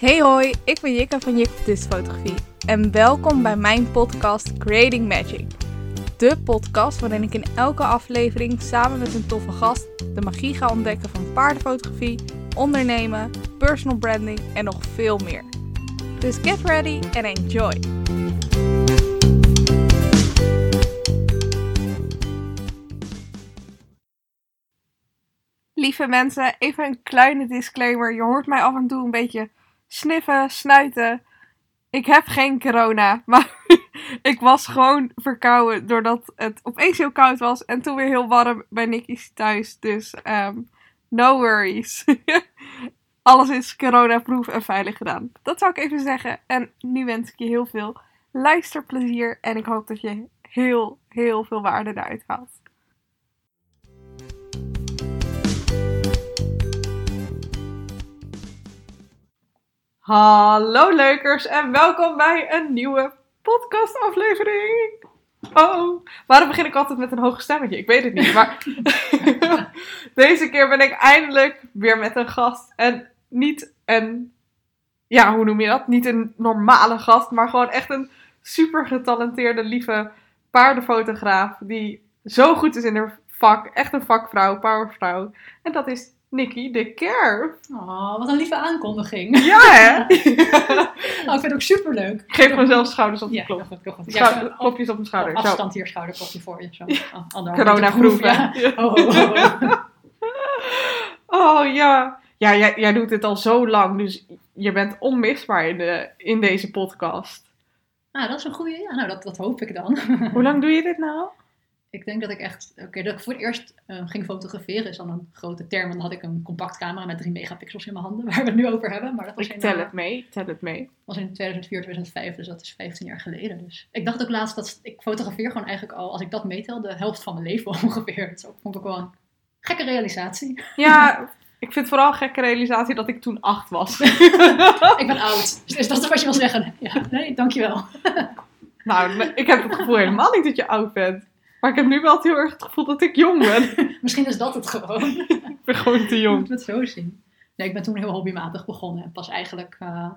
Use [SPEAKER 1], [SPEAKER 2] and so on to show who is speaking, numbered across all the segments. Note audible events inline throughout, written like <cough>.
[SPEAKER 1] Hey hoi, ik ben Jikka van Jik Fotografie en welkom bij mijn podcast Creating Magic. De podcast waarin ik in elke aflevering samen met een toffe gast de magie ga ontdekken van paardenfotografie, ondernemen, personal branding en nog veel meer. Dus get ready and enjoy! Lieve mensen, even een kleine disclaimer. Je hoort mij af en toe een beetje sniffen, snuiten. Ik heb geen corona, <laughs> maar ik was gewoon verkouden doordat het opeens heel koud was en toen weer heel warm bij Nicky's thuis. Dus um, no worries. <laughs> Alles is coronaproof en veilig gedaan. Dat zou ik even zeggen. En nu wens ik je heel veel luisterplezier en ik hoop dat je heel, heel veel waarde eruit haalt. Hallo leukers en welkom bij een nieuwe podcastaflevering. Oh, waarom begin ik altijd met een hoog stemmetje? Ik weet het niet, maar <laughs> deze keer ben ik eindelijk weer met een gast. En niet een, ja, hoe noem je dat? Niet een normale gast, maar gewoon echt een super getalenteerde, lieve paardenfotograaf. Die zo goed is in haar vak. Echt een vakvrouw, powervrouw. En dat is Nikki de Kerf.
[SPEAKER 2] Oh, wat een lieve aankondiging.
[SPEAKER 1] Ja, hè? <laughs>
[SPEAKER 2] oh, ik vind het ook superleuk.
[SPEAKER 1] Geef mezelf schouders op de
[SPEAKER 2] Ja,
[SPEAKER 1] klop.
[SPEAKER 2] goed, heel goed.
[SPEAKER 1] Schou-
[SPEAKER 2] Ja,
[SPEAKER 1] klopjes op mijn schouder.
[SPEAKER 2] Afstand hier, schouderklopje voor je. Zo. Oh,
[SPEAKER 1] hè?
[SPEAKER 2] proef, Ja. Oh, oh. Oh <laughs>
[SPEAKER 1] ja. Ja, jij, jij doet dit al zo lang, dus je bent onmisbaar in, de, in deze podcast.
[SPEAKER 2] Nou, dat is een goede. Ja, nou, dat, dat hoop ik dan.
[SPEAKER 1] Hoe lang doe je dit nou? <laughs>
[SPEAKER 2] ik denk dat ik echt... Oké, dat ik voor het eerst eh, ging fotograferen is dan een grote term. Dan had ik een compact camera met 3 megapixels in mijn handen, <laughs> waar we het nu over hebben. Maar dat was
[SPEAKER 1] Ik
[SPEAKER 2] in,
[SPEAKER 1] tel
[SPEAKER 2] eh,
[SPEAKER 1] het mee, tel het mee.
[SPEAKER 2] was in 2004, 2005, dus dat is 15 jaar geleden. Dus ik dacht ook laatst dat ik fotografeer gewoon eigenlijk al, als ik dat meetel, de helft van mijn leven <laughs> ongeveer. Dat vond ik ook wel een gekke realisatie.
[SPEAKER 1] Ja, ik vind vooral een gekke realisatie dat ik toen acht was. <laughs>
[SPEAKER 2] ik ben oud. Dus is dat wat je wil zeggen? Ja, nee, dankjewel.
[SPEAKER 1] nou, ik heb het gevoel helemaal niet dat je oud bent. Maar ik heb nu wel heel erg het gevoel dat ik jong ben. <laughs> <laughs>
[SPEAKER 2] Misschien is dat het gewoon.
[SPEAKER 1] ik ben gewoon te jong. <laughs>
[SPEAKER 2] moet het zo zien. Nee, ik ben toen heel hobbymatig begonnen. En pas eigenlijk, eh,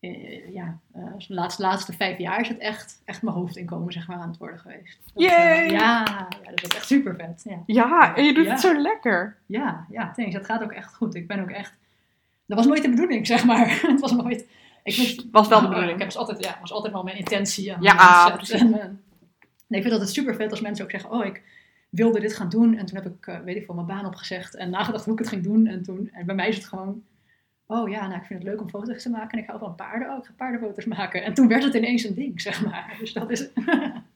[SPEAKER 2] eh, ja, eh, de laatste, laatste vijf jaar is het echt, echt mijn hoofdinkomen zeg maar, aan het worden geweest. Dat,
[SPEAKER 1] Yay!
[SPEAKER 2] ja, ja, dat is echt super vet. Ja.
[SPEAKER 1] Ja, en je doet
[SPEAKER 2] Ja.
[SPEAKER 1] het zo lekker.
[SPEAKER 2] Ja, ja, thanks. Dat gaat ook echt goed. Ik ben ook echt... Dat was nooit de bedoeling, zeg maar. het was nooit... Ik
[SPEAKER 1] Was wel de bedoeling.
[SPEAKER 2] Ik heb dus altijd, ja, was altijd wel mijn intentie. En
[SPEAKER 1] Ja,
[SPEAKER 2] mijn. En, nee, ik vind dat het super vet als mensen ook zeggen, oh, ik wilde dit gaan doen. En toen heb ik, eh, weet ik veel, mijn baan opgezegd en nagedacht hoe ik het ging doen. En toen, en bij mij is het gewoon, oh ja, nou, ik vind het leuk om foto's te maken. En ik hou van paarden. Oh, ik ga paardenfoto's maken. En toen werd het ineens een ding, zeg maar. <laughs> Dus dat is... <laughs>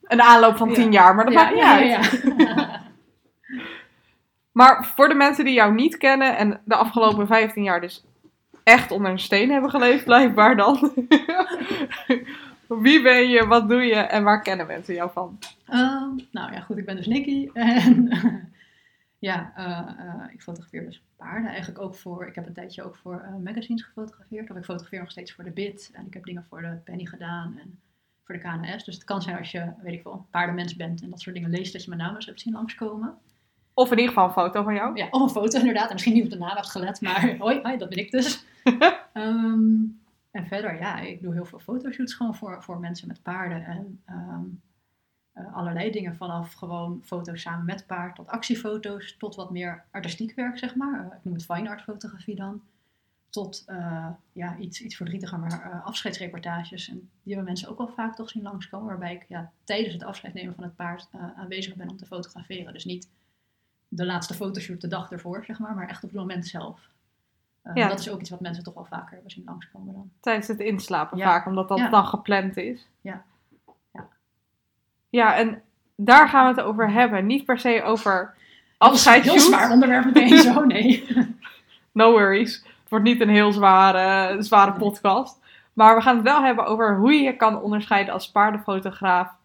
[SPEAKER 1] Een aanloop van
[SPEAKER 2] Ja.
[SPEAKER 1] tien jaar, maar dat maakt niet
[SPEAKER 2] ja,
[SPEAKER 1] uit.
[SPEAKER 2] ja, ja. <laughs>
[SPEAKER 1] Maar voor de mensen die jou niet kennen en de afgelopen 15 jaar dus echt onder een steen hebben geleefd, blijkbaar dan. Wie ben je, wat doe je en waar kennen mensen jou van?
[SPEAKER 2] Ehm, nou ja, goed, ik ben dus Nicky. <laughs> En ja, eh, eh, ik fotografeer dus paarden eigenlijk ook voor. Ik heb een tijdje ook voor eh, magazines gefotografeerd. Of ik fotografeer nog steeds voor de BIT. En ik heb dingen voor de Penny gedaan en voor de KNS. Dus het kan zijn als je, weet ik veel, paardenmens bent en dat soort dingen leest, dat je mijn naam eens hebt zien langskomen.
[SPEAKER 1] Of in ieder geval een foto van jou.
[SPEAKER 2] Ja, of een foto inderdaad. En misschien niet op de naam hebt gelet, maar <laughs> hoi, hoi, dat ben ik dus. <laughs> Ehm, en verder, ja, ik doe heel veel fotoshoots gewoon voor, voor mensen met paarden. En ehm, eh, allerlei dingen vanaf gewoon foto's samen met paard tot actiefoto's, tot wat meer artistiek werk, zeg maar. Eh, ik noem het fine art fotografie dan. Tot eh, ja, iets, iets verdrietiger, maar afscheidsreportages. En die hebben mensen ook wel vaak toch zien langskomen. Waarbij ik ja, tijdens het afscheid nemen van het paard aanwezig ben om te fotograferen. Dus niet de laatste fotoshoot de dag ervoor, zeg maar, maar echt op het moment zelf. Eh,
[SPEAKER 1] Ja.
[SPEAKER 2] Dat is ook iets wat mensen toch wel vaker hebben zien langskomen dan.
[SPEAKER 1] Tijdens het inslapen
[SPEAKER 2] Ja.
[SPEAKER 1] vaak, omdat dat
[SPEAKER 2] Ja.
[SPEAKER 1] dan gepland is.
[SPEAKER 2] Ja. Ja.
[SPEAKER 1] Ja, en daar gaan we het over hebben. Niet per se over <laughs>
[SPEAKER 2] Heel
[SPEAKER 1] afscheidsshoot.
[SPEAKER 2] zwaar onderwerp meteen zo, <laughs> nee.
[SPEAKER 1] No worries. Het wordt niet een heel zware, zware
[SPEAKER 2] Nee.
[SPEAKER 1] podcast. Maar we gaan het wel hebben over hoe je je kan onderscheiden als paardenfotograaf.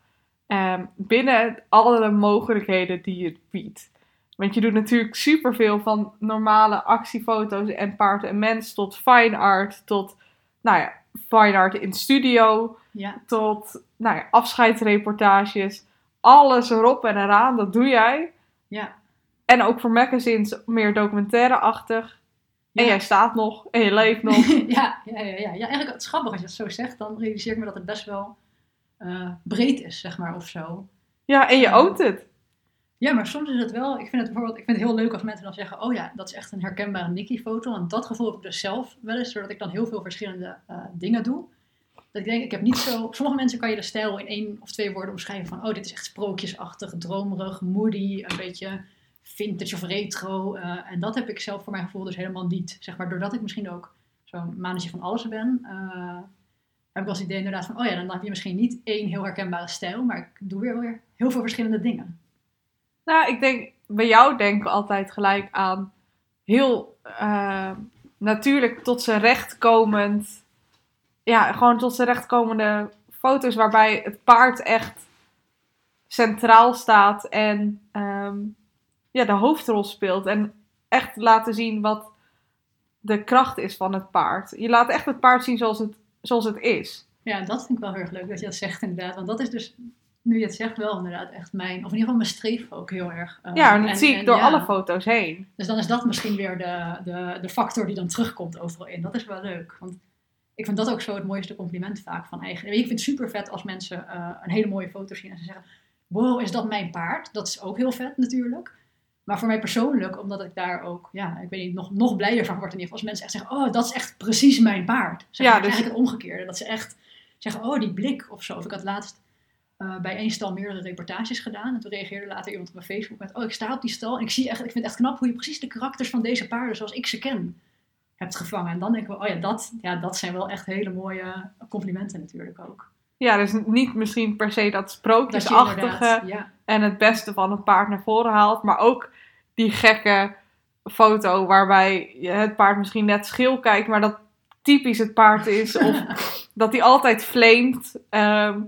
[SPEAKER 1] ehm, binnen alle mogelijkheden die je biedt. Want je doet natuurlijk superveel van normale actiefoto's en paard en mens tot fine art. Tot, nou ja, fine art in studio.
[SPEAKER 2] Ja,
[SPEAKER 1] Tot, nou ja, afscheidsreportages. Alles erop en eraan, dat doe jij.
[SPEAKER 2] ja.
[SPEAKER 1] En ook voor magazines meer documentaire-achtig. En jij staat nog en je leeft nog. <laughs>
[SPEAKER 2] ja, ja, ja, ja, ja. Eigenlijk, het is grappig als je het zo zegt. Dan realiseer ik me dat het best wel eh, breed is, zeg maar, of zo.
[SPEAKER 1] Ja, en je oont het.
[SPEAKER 2] Ja, maar soms is het wel... Ik vind het bijvoorbeeld ik vind het heel leuk als mensen dan zeggen... Oh ja, dat is echt een herkenbare Nicky-foto. En dat gevoel heb ik dus zelf wel eens. Doordat ik dan heel veel verschillende eh, dingen doe. Dat ik denk, ik heb niet zo... Sommige mensen kan je de stijl in één of twee woorden omschrijven. Van, oh, dit is echt sprookjesachtig, dromerig, moody. Een beetje vintage of retro. eh, en dat heb ik zelf voor mijn gevoel dus helemaal niet. Zeg maar, doordat ik misschien ook zo'n manetje van alles ben... eh, heb ik het idee inderdaad van... Oh ja, dan heb je misschien niet één heel herkenbare stijl. Maar ik doe weer, weer heel veel verschillende dingen.
[SPEAKER 1] Nou, ik denk, bij jou denken we altijd gelijk aan heel eh, natuurlijk tot zijn recht komend. Ja, gewoon tot zijn recht komende foto's waarbij het paard echt centraal staat en ehm, ja, de hoofdrol speelt. En echt laten zien wat de kracht is van het paard. Je laat echt het paard zien zoals het, zoals het is.
[SPEAKER 2] Ja, dat vind ik wel heel erg leuk dat je dat zegt inderdaad. Want dat is dus, nu je het zegt, wel inderdaad echt mijn, of in ieder geval mijn streef ook heel erg. eh,
[SPEAKER 1] Ja, en dat zie ik
[SPEAKER 2] en
[SPEAKER 1] door
[SPEAKER 2] ja.
[SPEAKER 1] alle foto's heen.
[SPEAKER 2] Dus dan is dat misschien weer de, de, de factor die dan terugkomt overal in. Dat is wel leuk. Want ik vind dat ook zo het mooiste compliment vaak van eigen. Ik vind het super vet als mensen eh, een hele mooie foto zien en ze zeggen: Wow, is dat mijn paard? Dat is ook heel vet natuurlijk. Maar voor mij persoonlijk, omdat ik daar ook, ja, ik weet niet, nog, nog blijer van word in ieder geval. Als mensen echt zeggen: Oh, dat is echt precies mijn paard. Zeg
[SPEAKER 1] Ja, dus-
[SPEAKER 2] eigenlijk het omgekeerde. Dat ze echt zeggen: Oh, die blik of zo. Of ik had laatst eh, bij één stal meerdere reportages gedaan. En toen reageerde later iemand op mijn Facebook met: Oh, ik sta op die stal en ik, zie echt, ik vind het echt knap hoe je precies de karakters van deze paarden zoals ik ze ken hebt gevangen. En dan denken we: Oh ja, dat, ja, dat zijn wel echt hele mooie complimenten natuurlijk ook.
[SPEAKER 1] Ja, dus niet misschien per se dat
[SPEAKER 2] Dat je
[SPEAKER 1] sprookjesachtige
[SPEAKER 2] ja,
[SPEAKER 1] en het beste van het paard naar voren haalt, maar ook die gekke foto waarbij je het paard misschien net schil kijkt, maar dat typisch het paard is, of <laughs> dat hij altijd flamet. ehm,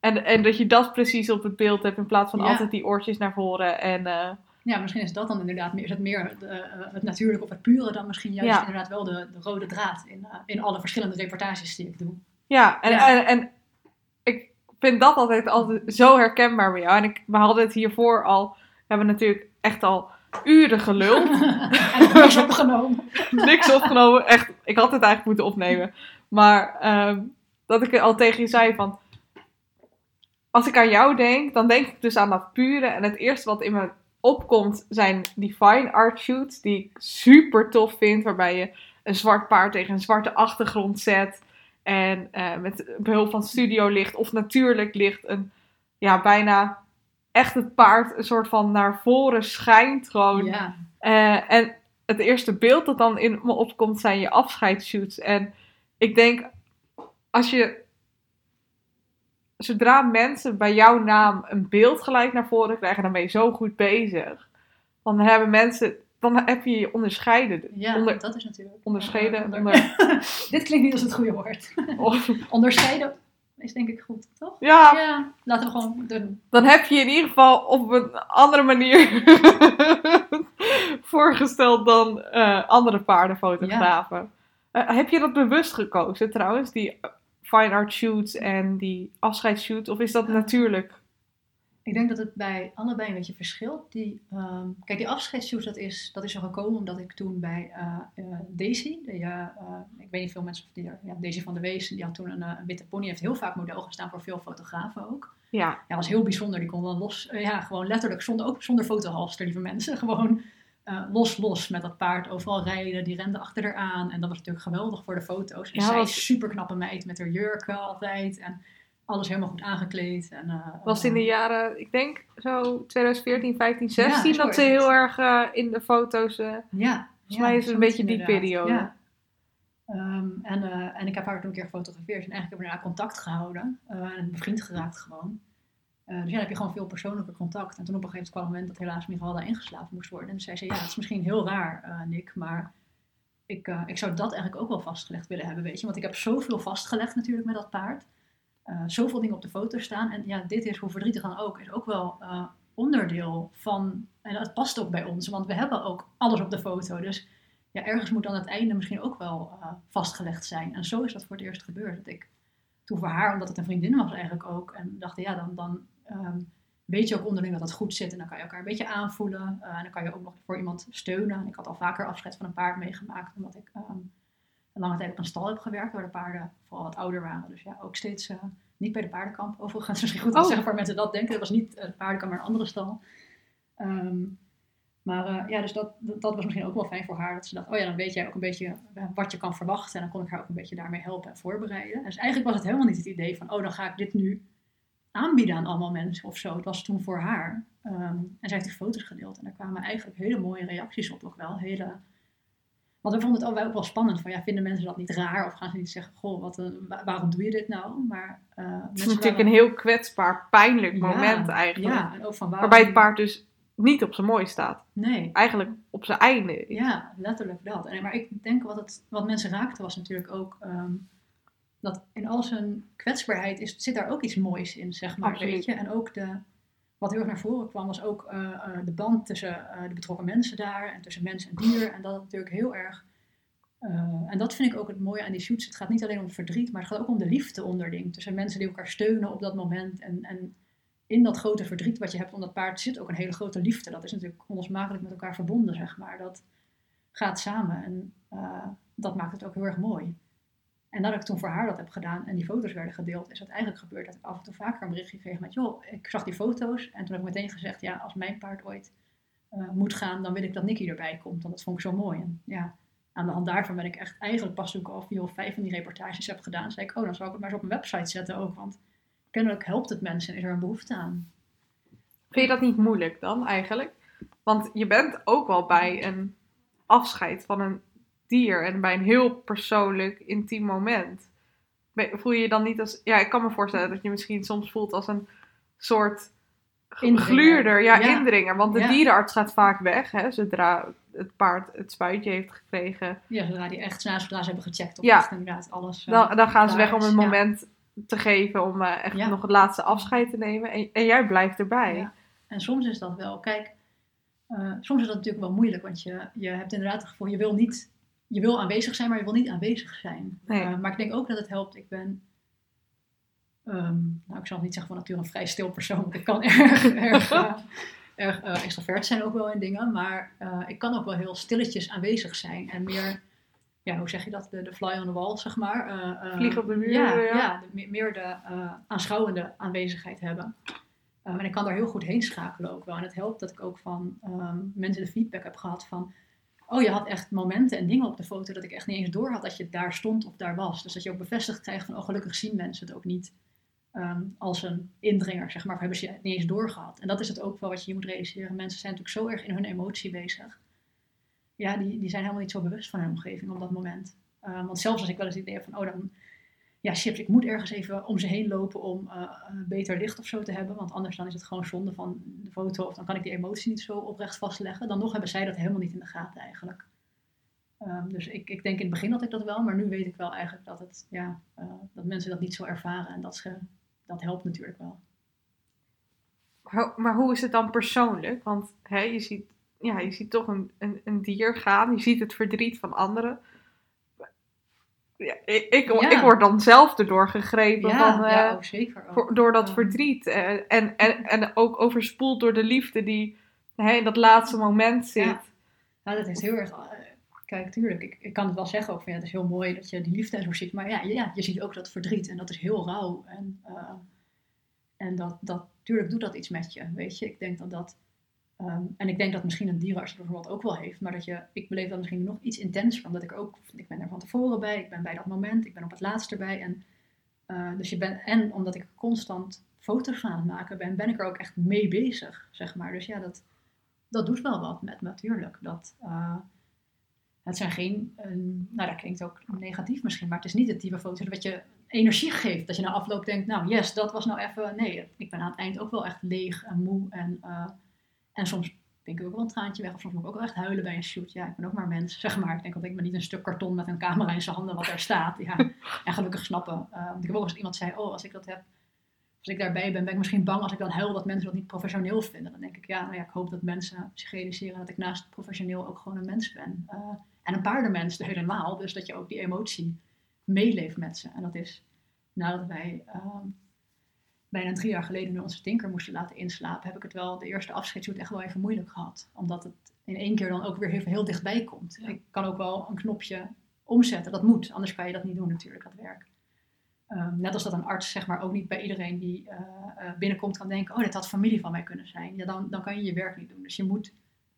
[SPEAKER 1] en, en dat je dat precies op het beeld hebt in plaats van
[SPEAKER 2] Ja.
[SPEAKER 1] altijd die oortjes naar voren. En eh,
[SPEAKER 2] ja, misschien is dat dan inderdaad meer, is het meer de, eh, het natuurlijke of het pure dan misschien juist
[SPEAKER 1] Ja.
[SPEAKER 2] inderdaad wel de, de rode draad in, eh, in alle verschillende reportages die ik doe.
[SPEAKER 1] ja, en,
[SPEAKER 2] Ja.
[SPEAKER 1] En, en ik vind dat altijd, altijd zo herkenbaar bij jou. En ik, we hadden het hiervoor al, we hebben natuurlijk echt al uren geluld. <laughs>
[SPEAKER 2] en is opgenomen.
[SPEAKER 1] niks opgenomen. Echt, ik had het eigenlijk moeten opnemen. Maar ehm, dat ik al tegen je zei van... Als ik aan jou denk, dan denk ik dus aan dat pure. En het eerste wat in me opkomt zijn die fine art shoots. Die ik super tof vind. Waarbij je een zwart paard tegen een zwarte achtergrond zet. En eh, met behulp van studiolicht of natuurlijk licht een... Ja, bijna echt het paard een soort van naar voren schijnt. Gewoon
[SPEAKER 2] Ja,
[SPEAKER 1] eh, en het eerste beeld dat dan in me opkomt zijn je afscheidsshoots. En ik denk, als je. Zodra mensen bij jouw naam een beeld gelijk naar voren krijgen, dan ben je zo goed bezig. Dan hebben mensen. Dan heb je je onderscheiden.
[SPEAKER 2] ja
[SPEAKER 1] Onder-
[SPEAKER 2] dat is natuurlijk.
[SPEAKER 1] onderscheiden.
[SPEAKER 2] Onder-
[SPEAKER 1] Onder, <laughs>
[SPEAKER 2] Dit klinkt niet als het goede woord. <laughs> Onderscheiden is denk ik goed, toch?
[SPEAKER 1] ja,
[SPEAKER 2] Ja, laten we gewoon doen.
[SPEAKER 1] dan heb je in ieder geval op een andere manier <laughs> voorgesteld dan eh, andere paardenfotografen. Eh, heb je dat bewust gekozen trouwens, die fine art shoots en die afscheidsshoot? Of is dat natuurlijk?
[SPEAKER 2] Ik denk dat het bij allebei een beetje verschilt. Die, ehm, kijk, die afscheidsshoot, dat is, dat is er gekomen omdat ik toen bij eh, eh, Daisy, de, eh, ik weet niet veel mensen of die er, ja, Daisy van de Wees, die had toen een, witte pony, heeft heel vaak model gestaan voor veel fotografen ook.
[SPEAKER 1] Ja,
[SPEAKER 2] Ja, was heel bijzonder. Die kon dan los, ja, gewoon letterlijk, zonder, ook zonder fotohalster, lieve mensen. Gewoon eh, los, los met dat paard overal rijden. Die rende achter haar aan. En dat was natuurlijk geweldig voor de foto's. En
[SPEAKER 1] Ja,
[SPEAKER 2] zij
[SPEAKER 1] was-
[SPEAKER 2] is super knappe meid met haar jurken altijd. En alles helemaal goed aangekleed. En, eh,
[SPEAKER 1] was in de
[SPEAKER 2] eh,
[SPEAKER 1] jaren, ik denk zo 2014, 15,
[SPEAKER 2] Ja,
[SPEAKER 1] 16,
[SPEAKER 2] zo
[SPEAKER 1] dat ze heel erg eh, in de foto's. eh,
[SPEAKER 2] Ja.
[SPEAKER 1] Volgens mij is het een beetje die periode.
[SPEAKER 2] Ja. Ehm, en, eh, en ik heb haar toen een keer gefotografeerd. En eigenlijk hebben we daarna contact gehouden. eh, en bevriend geraakt gewoon. Eh, dus ja, dan heb je gewoon veel persoonlijke contact. En toen op een gegeven moment kwam het moment dat helaas Miralda ingeslapen moest worden. En toen zei ze, ja, het is misschien heel raar, eh, Nick, maar ik, eh, ik zou dat eigenlijk ook wel vastgelegd willen hebben, weet je. Want ik heb zoveel vastgelegd natuurlijk met dat paard. Zoveel dingen op de foto staan. En ja, dit is, hoe verdrietig dan ook, is ook wel onderdeel van... En dat past ook bij ons, want we hebben ook alles op de foto. Dus ja, ergens moet dan het einde misschien ook wel vastgelegd zijn. En zo is dat voor het eerst gebeurd. Dat ik toen voor haar, omdat het een vriendin was eigenlijk ook, en dacht, ja, dan, dan ehm, weet je ook onderling dat het goed zit. En dan kan je elkaar een beetje aanvoelen. Eh, en dan kan je ook nog voor iemand steunen. En ik had al vaker afscheid van een paard meegemaakt. Omdat ik ehm, een lange tijd op een stal heb gewerkt. Waar de paarden vooral wat ouder waren. Dus ja, ook steeds eh, niet bij de paardenkamp. Overigens, <laughs> misschien goed om
[SPEAKER 1] Oh.
[SPEAKER 2] zeggen voor mensen dat denken. Het was niet eh, de paardenkamp, maar een andere stal. Ehm, maar ja, dus dat, dat, dat was misschien ook wel fijn voor haar. Dat ze dacht, oh ja, dan weet jij ook een beetje wat je kan verwachten. En dan kon ik haar ook een beetje daarmee helpen en voorbereiden. Dus eigenlijk was het helemaal niet het idee van, oh, dan ga ik dit nu aanbieden aan allemaal mensen of zo. Het was toen voor haar. Ehm, en zij heeft die foto's gedeeld. En daar kwamen eigenlijk hele mooie reacties op ook wel. Hele... Want we vonden het ook wel- ook wel spannend. Van, ja, vinden mensen dat niet raar? Of gaan ze niet zeggen, goh, wat waarom doe je dit nou? Maar eh,
[SPEAKER 1] Het is natuurlijk
[SPEAKER 2] waren-
[SPEAKER 1] een heel kwetsbaar, pijnlijk
[SPEAKER 2] Ja,
[SPEAKER 1] moment eigenlijk.
[SPEAKER 2] Ja, en ook van waarom...
[SPEAKER 1] Waarbij het paard dus niet op zijn mooi staat.
[SPEAKER 2] Nee,
[SPEAKER 1] Eigenlijk op zijn einde.
[SPEAKER 2] Ja, letterlijk dat. En, maar ik denk wat, het, wat mensen raakte was natuurlijk ook ehm, dat in al zijn kwetsbaarheid is, zit daar ook iets moois in, zeg maar.
[SPEAKER 1] Absoluut.
[SPEAKER 2] Weet je? En ook de, wat heel erg naar voren kwam was ook eh, eh, de band tussen eh, de betrokken mensen daar en tussen mens en dier. En dat natuurlijk heel erg. en dat vind ik ook het mooie aan die shoots. Het gaat niet alleen om verdriet, maar het gaat ook om de liefde onderling. Tussen mensen die elkaar steunen op dat moment. En, en in dat grote verdriet wat je hebt om dat paard zit ook een hele grote liefde. Dat is natuurlijk onlosmakelijk met elkaar verbonden, zeg maar. Dat gaat samen en dat maakt het ook heel erg mooi. En nadat ik toen voor haar dat heb gedaan en die foto's werden gedeeld, is het eigenlijk gebeurd dat ik af en toe vaker een berichtje kreeg met, joh, ik zag die foto's en toen heb ik meteen gezegd, ja, als mijn paard ooit eh, moet gaan, dan wil ik dat Nicky erbij komt, want dat vond ik zo mooi. En ja, aan de hand daarvan ben ik echt eigenlijk pas toen ik al vier of vijf van die reportages heb gedaan, zei ik, oh, dan zal ik het maar eens op mijn website zetten ook, want kennelijk helpt het mensen en is er een behoefte aan.
[SPEAKER 1] Vind je dat niet moeilijk dan eigenlijk? Want je bent ook wel bij een afscheid van een dier en bij een heel persoonlijk, intiem moment. Voel je je dan niet als. Ja, ik kan me voorstellen dat je misschien soms voelt als een soort gluurder, ja,
[SPEAKER 2] Ja.
[SPEAKER 1] indringer. Want de
[SPEAKER 2] Ja.
[SPEAKER 1] dierenarts gaat vaak weg, hè, zodra het paard het spuitje heeft gekregen.
[SPEAKER 2] Ja, zodra die echt, zodra ze hebben gecheckt of
[SPEAKER 1] Ja.
[SPEAKER 2] echt inderdaad alles... eh,
[SPEAKER 1] Dan, dan gaan ze weg om een
[SPEAKER 2] ja.
[SPEAKER 1] moment te geven om eh, echt nog het laatste afscheid te nemen. En, en jij blijft erbij.
[SPEAKER 2] Ja. En soms is dat wel, kijk, eh, soms is dat natuurlijk wel moeilijk, want je, je hebt inderdaad het gevoel, je wil niet, je wil aanwezig zijn, maar je wil niet aanwezig zijn.
[SPEAKER 1] Nee.
[SPEAKER 2] Eh, maar ik denk ook dat het helpt, ik ben, ehm, nou ik zal niet zeggen van nature een vrij stil persoon, want ik kan <laughs> erg, erg, eh, erg eh, extrovert zijn ook wel in dingen, maar ik kan ook wel heel stilletjes aanwezig zijn en meer, ja, hoe zeg je dat, de, de fly on the wall, zeg maar.
[SPEAKER 1] Vliegen op de muur,
[SPEAKER 2] Ja,
[SPEAKER 1] ja.
[SPEAKER 2] ja. de- meer- de aanschouwende aanwezigheid hebben. Um, en ik kan daar heel goed heen schakelen ook wel. En het helpt dat ik ook van ehm, mensen de feedback heb gehad van... Oh, je had echt momenten en dingen op de foto dat ik echt niet eens door had dat je daar stond of daar was. Dus dat je ook bevestigd krijgt van, oh, gelukkig zien mensen het ook niet ehm, als een indringer, zeg maar. Of hebben ze het niet eens doorgehad. En dat is het ook wel wat je moet realiseren. Mensen zijn natuurlijk zo erg in hun emotie bezig. Ja, die, die zijn helemaal niet zo bewust van hun omgeving op dat moment. Ehm, want zelfs als ik wel eens het idee heb van, oh, dan ja, shit, ik moet ergens even om ze heen lopen om eh, een beter licht of zo te hebben. Want anders dan is het gewoon zonde van de foto. Of dan kan ik die emotie niet zo oprecht vastleggen. Dan nog hebben zij dat helemaal niet in de gaten eigenlijk. Ehm, dus ik, ik denk in het begin had ik dat wel. Maar nu weet ik wel eigenlijk dat, het, ja, eh, dat mensen dat niet zo ervaren. En dat, ze, dat helpt natuurlijk wel.
[SPEAKER 1] Maar hoe is het dan persoonlijk? Want hè, je, ziet, ja, je ziet toch een, een, een dier gaan. Je ziet het verdriet van anderen. Ja, ik, ik,
[SPEAKER 2] Ja.
[SPEAKER 1] ik word dan zelf erdoor gegrepen
[SPEAKER 2] Ja,
[SPEAKER 1] van, eh,
[SPEAKER 2] ja ook zeker. Ook.
[SPEAKER 1] voor- door dat
[SPEAKER 2] Ja.
[SPEAKER 1] verdriet. eh, en, en, en ook overspoeld door de liefde die hè, in dat laatste moment zit.
[SPEAKER 2] Ja. Ja, dat is heel erg. eh, Kijk, tuurlijk, ik, ik kan het wel zeggen ook van ja, het is heel mooi dat je die liefde en zo ziet. Maar ja, ja, je ziet ook dat verdriet en dat is heel rauw. En, en dat, dat, tuurlijk doet dat iets met je, weet je. Ik denk dat dat, ehm, en ik denk dat misschien een dierenarts het bijvoorbeeld ook wel heeft. Maar dat je, ik beleef dat misschien nog iets intenser, omdat ik ook, ik ben er van tevoren bij. Ik ben bij dat moment, ik ben op het laatst erbij. En, eh, dus je bent, en omdat ik constant foto's aan het maken ben, ben ik er ook echt mee bezig, zeg maar. Dus ja, dat, dat doet wel wat met me, natuurlijk. Dat, eh, het zijn geen, nou dat klinkt ook negatief misschien, maar het is niet het type foto's wat je energie geeft. Dat je na afloop denkt, nou yes, dat was nou even, nee, ik ben aan het eind ook wel echt leeg en moe. En, eh, en soms denk ik ook wel een traantje weg, of soms moet ik ook wel echt huilen bij een shoot. Ja, ik ben ook maar mens, <laughs> zeg maar. Ik denk dat ik niet een stuk karton met een camera in zijn handen wat daar staat. Ja, en gelukkig snappen. Eh, want ik heb ook eens iemand zei, oh, als ik dat heb, als ik daarbij ben, ben ik misschien bang als ik dan huil dat mensen dat niet professioneel vinden. Dan denk ik, ja, nou ja, ik hoop dat mensen zich realiseren dat ik naast professioneel ook gewoon een mens ben. Eh, en een paardenmens helemaal, dus dat je ook die emotie meeleeft met ze. En dat is nadat wij ehm, bijna drie jaar geleden nu onze tinker moesten laten inslapen, heb ik het wel de eerste afscheidsshoot echt wel even moeilijk gehad. Omdat het in één keer dan ook weer heel dichtbij komt. Ik kan ook wel een knopje omzetten, dat moet. Anders kan je dat niet doen natuurlijk, dat werk. Ehm, net als dat een arts zeg maar ook niet bij iedereen die eh, eh, binnenkomt kan denken, oh dit had familie van mij kunnen zijn. Ja, dan, dan kan je je werk niet doen. Dus je moet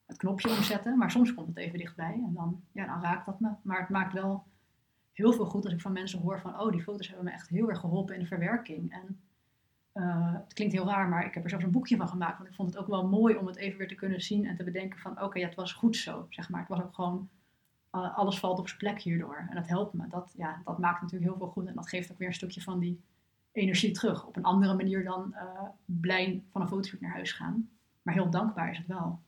[SPEAKER 2] het knopje omzetten, maar soms komt het even dichtbij en dan, ja, dan raakt dat me. Maar het maakt wel heel veel goed als ik van mensen hoor van, oh die foto's hebben me echt heel erg geholpen in de verwerking. En uh, het klinkt heel raar, maar ik heb er zelfs een boekje van gemaakt. Want ik vond het ook wel mooi om het even weer te kunnen zien en te bedenken van oké, ja, het was goed zo. Zeg maar. Het was ook gewoon, uh, alles valt op zijn plek hierdoor. En dat helpt me. Dat, ja, dat maakt natuurlijk heel veel goed. En dat geeft ook weer een stukje van die energie terug. Op een andere manier dan uh, blij van een fotoshoot naar huis gaan. Maar heel dankbaar is het wel.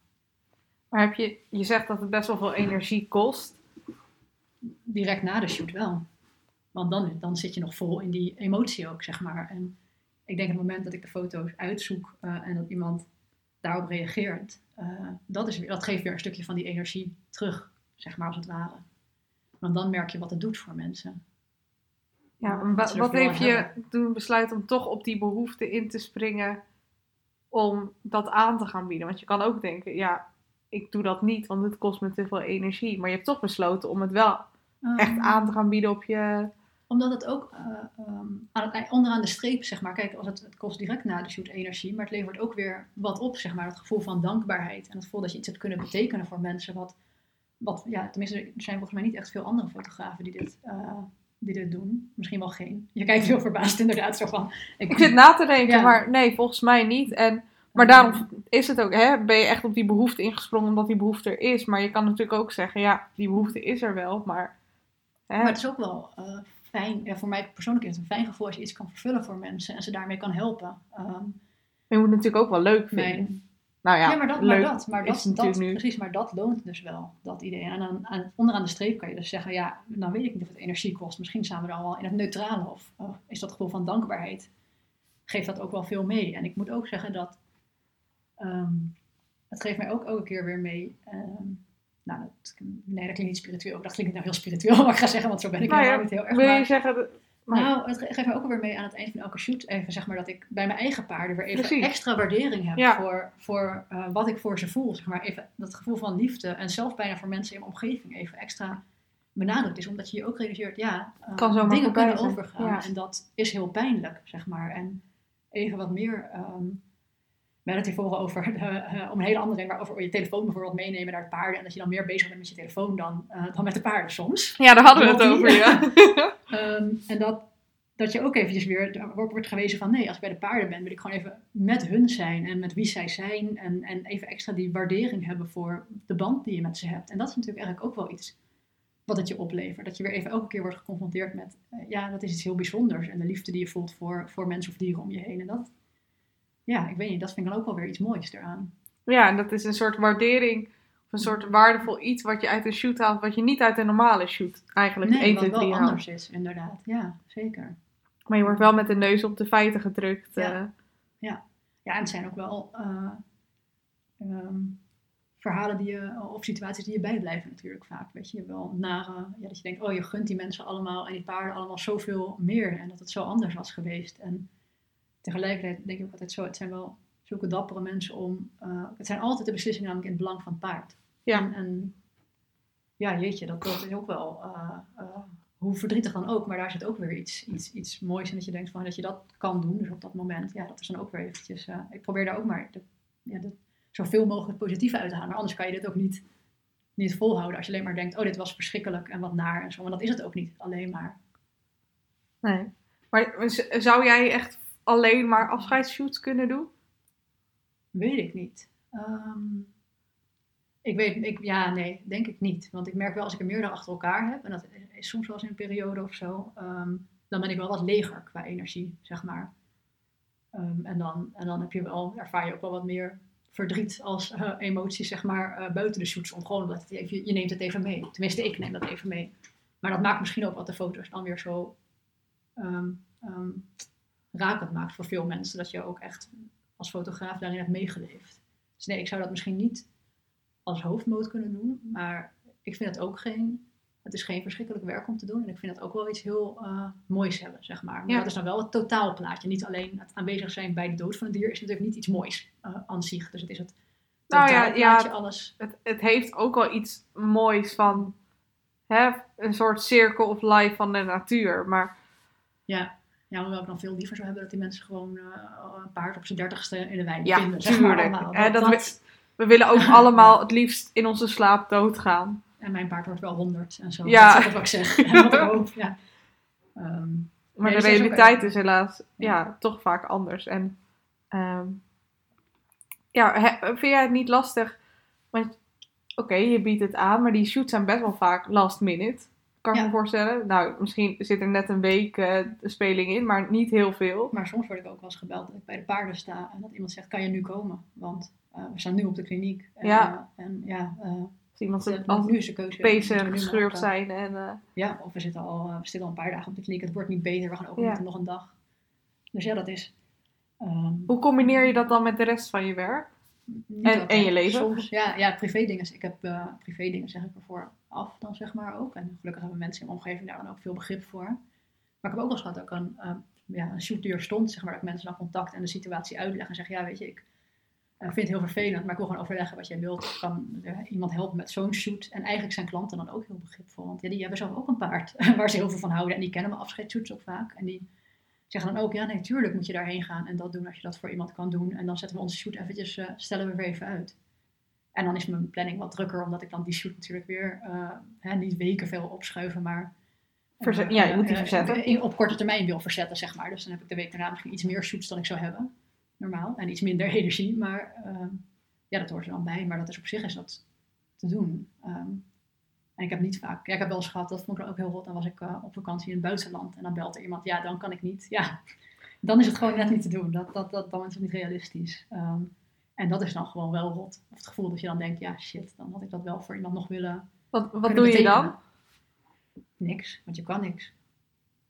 [SPEAKER 1] Maar heb je, je zegt dat het best wel veel energie kost.
[SPEAKER 2] Direct na de shoot wel. Want dan, dan zit je nog vol in die emotie ook, zeg maar. En ik denk het moment dat ik de foto's uitzoek uh, en dat iemand daarop reageert, uh, dat, is, dat geeft weer een stukje van die energie terug, zeg maar als het ware. Want dan merk je wat het doet voor mensen.
[SPEAKER 1] Ja, wat, wat heeft je toen besluit om toch op die behoefte in te springen om dat aan te gaan bieden? Want je kan ook denken, ja, ik doe dat niet, want het kost me te veel energie. Maar je hebt toch besloten om het wel echt
[SPEAKER 2] Um,
[SPEAKER 1] aan te gaan bieden op je...
[SPEAKER 2] Omdat het ook uh, um, aan het, onderaan de streep, zeg maar, kijk, als het, het kost direct na de shoot energie, maar het levert ook weer wat op, zeg maar. Het gevoel van dankbaarheid en het gevoel dat je iets hebt kunnen betekenen voor mensen. Wat, wat ja, tenminste, er zijn volgens mij niet echt veel andere fotografen die dit, uh, die dit doen. Misschien wel geen. Je kijkt heel verbaasd inderdaad, zo van...
[SPEAKER 1] Ik, ik zit na te denken, ja. maar nee, volgens mij niet. En, maar daarom is het ook, hè, ben je echt op die behoefte ingesprongen omdat die behoefte er is. Maar je kan natuurlijk ook zeggen, ja, die behoefte is er wel, maar...
[SPEAKER 2] Hè. Maar het is ook wel uh, fijn, ja, voor mij persoonlijk is het een fijn gevoel als je iets kan vervullen voor mensen en ze daarmee kan helpen. Um,
[SPEAKER 1] je moet het natuurlijk ook wel leuk vinden.
[SPEAKER 2] Mijn,
[SPEAKER 1] nou ja,
[SPEAKER 2] ja, maar dat, maar dat, maar dat, dat precies, maar dat loont dus wel, dat idee. En aan, aan, onderaan de streep kan je dus zeggen, ja, dan weet ik niet of het energie kost. Misschien staan we al wel in het neutrale of is dat gevoel van dankbaarheid, geeft dat ook wel veel mee. En ik moet ook zeggen dat, um, het geeft mij ook elke keer weer mee, um, nou, dat, nee, dat klinkt niet spiritueel. Dat klinkt nou heel spiritueel, <laughs> wat ik ga zeggen, want zo ben ik
[SPEAKER 1] nou
[SPEAKER 2] helemaal ja, niet heel erg.
[SPEAKER 1] Wil je
[SPEAKER 2] maar,
[SPEAKER 1] zeggen...
[SPEAKER 2] Maar... Nou, het geeft me ook alweer mee aan het eind van elke shoot. Even zeg maar dat ik bij mijn eigen paarden weer even Precies. extra waardering heb ja. voor, voor uh, wat ik voor ze voel. Zeg maar even dat gevoel van liefde en zelf bijna voor mensen in mijn omgeving even extra benadrukt is. Omdat je je ook realiseert, ja, uh,
[SPEAKER 1] kan zo
[SPEAKER 2] dingen kunnen overgaan. Ja. En dat is heel pijnlijk, zeg maar. En even wat meer... Um, we hadden het hiervoor over, uh, uh, om een hele andere reden, maar over je telefoon bijvoorbeeld meenemen naar het paarden. En dat je dan meer bezig bent met je telefoon dan, uh, dan met de paarden soms.
[SPEAKER 1] Ja, daar hadden we het over, ja.
[SPEAKER 2] um, <laughs> <laughs> en dat, dat je ook eventjes weer wordt gewezen van nee, als ik bij de paarden ben, wil ik gewoon even met hun zijn en met wie zij zijn. En, en even extra die waardering hebben voor de band die je met ze hebt. En dat is natuurlijk eigenlijk ook wel iets wat het je oplevert. Dat je weer even elke keer wordt geconfronteerd met, ja, dat is iets heel bijzonders. En de liefde die je voelt voor, voor mensen of dieren om je heen. En dat, ja, ik weet niet, dat vind ik dan ook wel weer iets moois eraan.
[SPEAKER 1] Ja, en dat is een soort waardering, of een soort waardevol iets wat je uit een shoot haalt, wat je niet uit een normale shoot eigenlijk
[SPEAKER 2] nee,
[SPEAKER 1] 1, 2, 3
[SPEAKER 2] wel
[SPEAKER 1] haalt.
[SPEAKER 2] anders is, inderdaad. Ja, zeker.
[SPEAKER 1] Maar je wordt wel met de neus op de feiten gedrukt.
[SPEAKER 2] Ja,
[SPEAKER 1] uh.
[SPEAKER 2] ja. ja en het zijn ook wel uh, um, verhalen die je, of situaties die je bijblijven natuurlijk vaak. Weet je, wel nare, ja, dat je denkt, oh je gunt die mensen allemaal en die paarden allemaal zoveel meer en dat het zo anders was geweest. En tegelijkertijd denk ik ook altijd zo, het zijn wel zulke dappere mensen om, uh, het zijn altijd de beslissingen namelijk in het belang van het paard.
[SPEAKER 1] Ja.
[SPEAKER 2] En, en ja, jeetje, dat, dat is ook wel, uh, uh, hoe verdrietig dan ook, maar daar zit ook weer iets, iets, iets moois in dat je denkt van dat je dat kan doen, dus op dat moment, ja, dat is dan ook weer eventjes, ik probeer daar ook maar de, ja, de, zoveel mogelijk positief uit te halen, maar anders kan je dit ook niet, niet volhouden als je alleen maar denkt, oh dit was verschrikkelijk en wat naar en zo, maar dat is het ook niet, alleen maar.
[SPEAKER 1] Nee, maar zou jij echt alleen maar afscheidsshoots kunnen doen?
[SPEAKER 2] Weet ik niet. Um, ik weet, ik, ja, nee, denk ik niet. Want ik merk wel als ik er meerdere achter elkaar heb, en dat is soms wel eens in een periode of zo, um, dan ben ik wel wat leger qua energie, zeg maar. Um, en, dan, en dan heb je wel, ervaar je ook wel wat meer verdriet als uh, emotie, zeg maar, uh, buiten de shoots om. Gewoon omdat even, je neemt het even mee. Tenminste, ik neem dat even mee. Maar dat maakt misschien ook wat de foto's dan weer zo um, rakend maakt voor veel mensen. Dat je ook echt als fotograaf daarin hebt meegeleefd. Dus nee, ik zou dat misschien niet als hoofdmoot kunnen doen. Maar ik vind het ook geen Het is geen verschrikkelijk werk om te doen. En ik vind dat ook wel iets heel eh, moois hebben, zeg maar. Maar
[SPEAKER 1] Ja.
[SPEAKER 2] dat is dan wel het totaalplaatje. Niet alleen het aanwezig zijn bij de dood van een dier is natuurlijk niet iets moois eh, aan zich. Dus het is het
[SPEAKER 1] Nou ja,
[SPEAKER 2] totaalplaatje,
[SPEAKER 1] ja.
[SPEAKER 2] alles.
[SPEAKER 1] Het, het heeft ook wel iets moois van hè, een soort circle of life van de natuur. Maar
[SPEAKER 2] Ja. Ja, hoewel ik dan veel liever zou hebben dat die mensen gewoon eh, een paard op zijn dertigste in de wijn
[SPEAKER 1] ja,
[SPEAKER 2] vinden. Zeg maar, allemaal. Dat-
[SPEAKER 1] dat
[SPEAKER 2] dat-
[SPEAKER 1] we, we willen ook <laughs> allemaal het liefst in onze slaap doodgaan.
[SPEAKER 2] En mijn paard wordt wel honderd en zo.
[SPEAKER 1] Ja.
[SPEAKER 2] Dat is wat ik zeg. <laughs> En wat ik hoop, ja. Ehm,
[SPEAKER 1] Maar
[SPEAKER 2] Nee,
[SPEAKER 1] de
[SPEAKER 2] dus dat is ook
[SPEAKER 1] realiteit is helaas ja.
[SPEAKER 2] Ja.
[SPEAKER 1] toch vaak anders. En ehm, ja, he- vind jij het niet lastig? Want oké, je biedt het aan, maar die shoots zijn best wel vaak last minute. Kan ik
[SPEAKER 2] Ja.
[SPEAKER 1] me voorstellen. Nou, misschien zit er net een week eh, de speling in, maar niet heel veel.
[SPEAKER 2] maar soms word ik ook wel eens gebeld dat ik bij de paarden sta en dat iemand zegt, kan je nu komen? Want eh, we staan nu op de kliniek. En,
[SPEAKER 1] Ja.
[SPEAKER 2] eh, en ja,
[SPEAKER 1] Als iemand als
[SPEAKER 2] nu is de keuze.
[SPEAKER 1] pezen gescheurd zijn. En,
[SPEAKER 2] Ja, of we zitten, al, we zitten al een paar dagen op de kliniek. Het wordt niet beter, we gaan ook
[SPEAKER 1] Ja.
[SPEAKER 2] nog een dag. Dus ja, dat is... ehm,
[SPEAKER 1] hoe combineer je dat dan met de rest van je werk? En- en je leven?
[SPEAKER 2] Soms, ja, ja privé dingen. Ik heb uh, privé dingen zeg ik ervoor af dan zeg maar ook. En gelukkig hebben mensen in mijn omgeving daar dan ook veel begrip voor. Maar ik heb ook wel eens gehad dat ik een, uh, ja, een shootdeur stond, zeg maar, dat ik mensen dan contact en de situatie uitleg en zeg, ja weet je, ik uh, vind het heel vervelend, maar ik wil gewoon overleggen wat jij wilt. Kan iemand helpen met zo'n shoot? En eigenlijk zijn klanten dan ook heel begripvol, want ja, die hebben zelf ook een paard <laughs> waar ze heel veel van houden en die kennen mijn afscheidsshoots ook vaak. En die zeggen dan ook, ja nee, tuurlijk moet je daarheen gaan en dat doen als je dat voor iemand kan doen. En dan zetten we onze shoot eventjes, uh, stellen we weer even uit. En dan is mijn planning wat drukker, omdat ik dan die shoot natuurlijk weer uh, hè, niet weken veel opschuiven, maar
[SPEAKER 1] Verzet, uh, ja, je moet die verzetten.
[SPEAKER 2] In, op korte termijn wil verzetten, zeg maar. Dus dan heb ik de week daarna misschien iets meer shoots dan ik zou hebben, normaal. En iets minder <laughs> energie, maar ja, dat hoort er dan bij. Maar dat is op zich is dat te doen. Um, en ik heb niet vaak, ja, ik heb wel eens gehad, dat vond ik ook heel rot. Dan was ik uh, op vakantie in het buitenland en dan belt er iemand, ja, dan kan ik niet. Ja, <laughs> dan is het gewoon net niet te doen. Dat, dat, dat, dan is het niet realistisch. Um, en dat is dan gewoon wel rot. Of het gevoel dat je dan denkt, ja shit, dan had ik dat wel voor iemand nog willen.
[SPEAKER 1] Wat, wat doe je dan?
[SPEAKER 2] Niks, want je kan niks.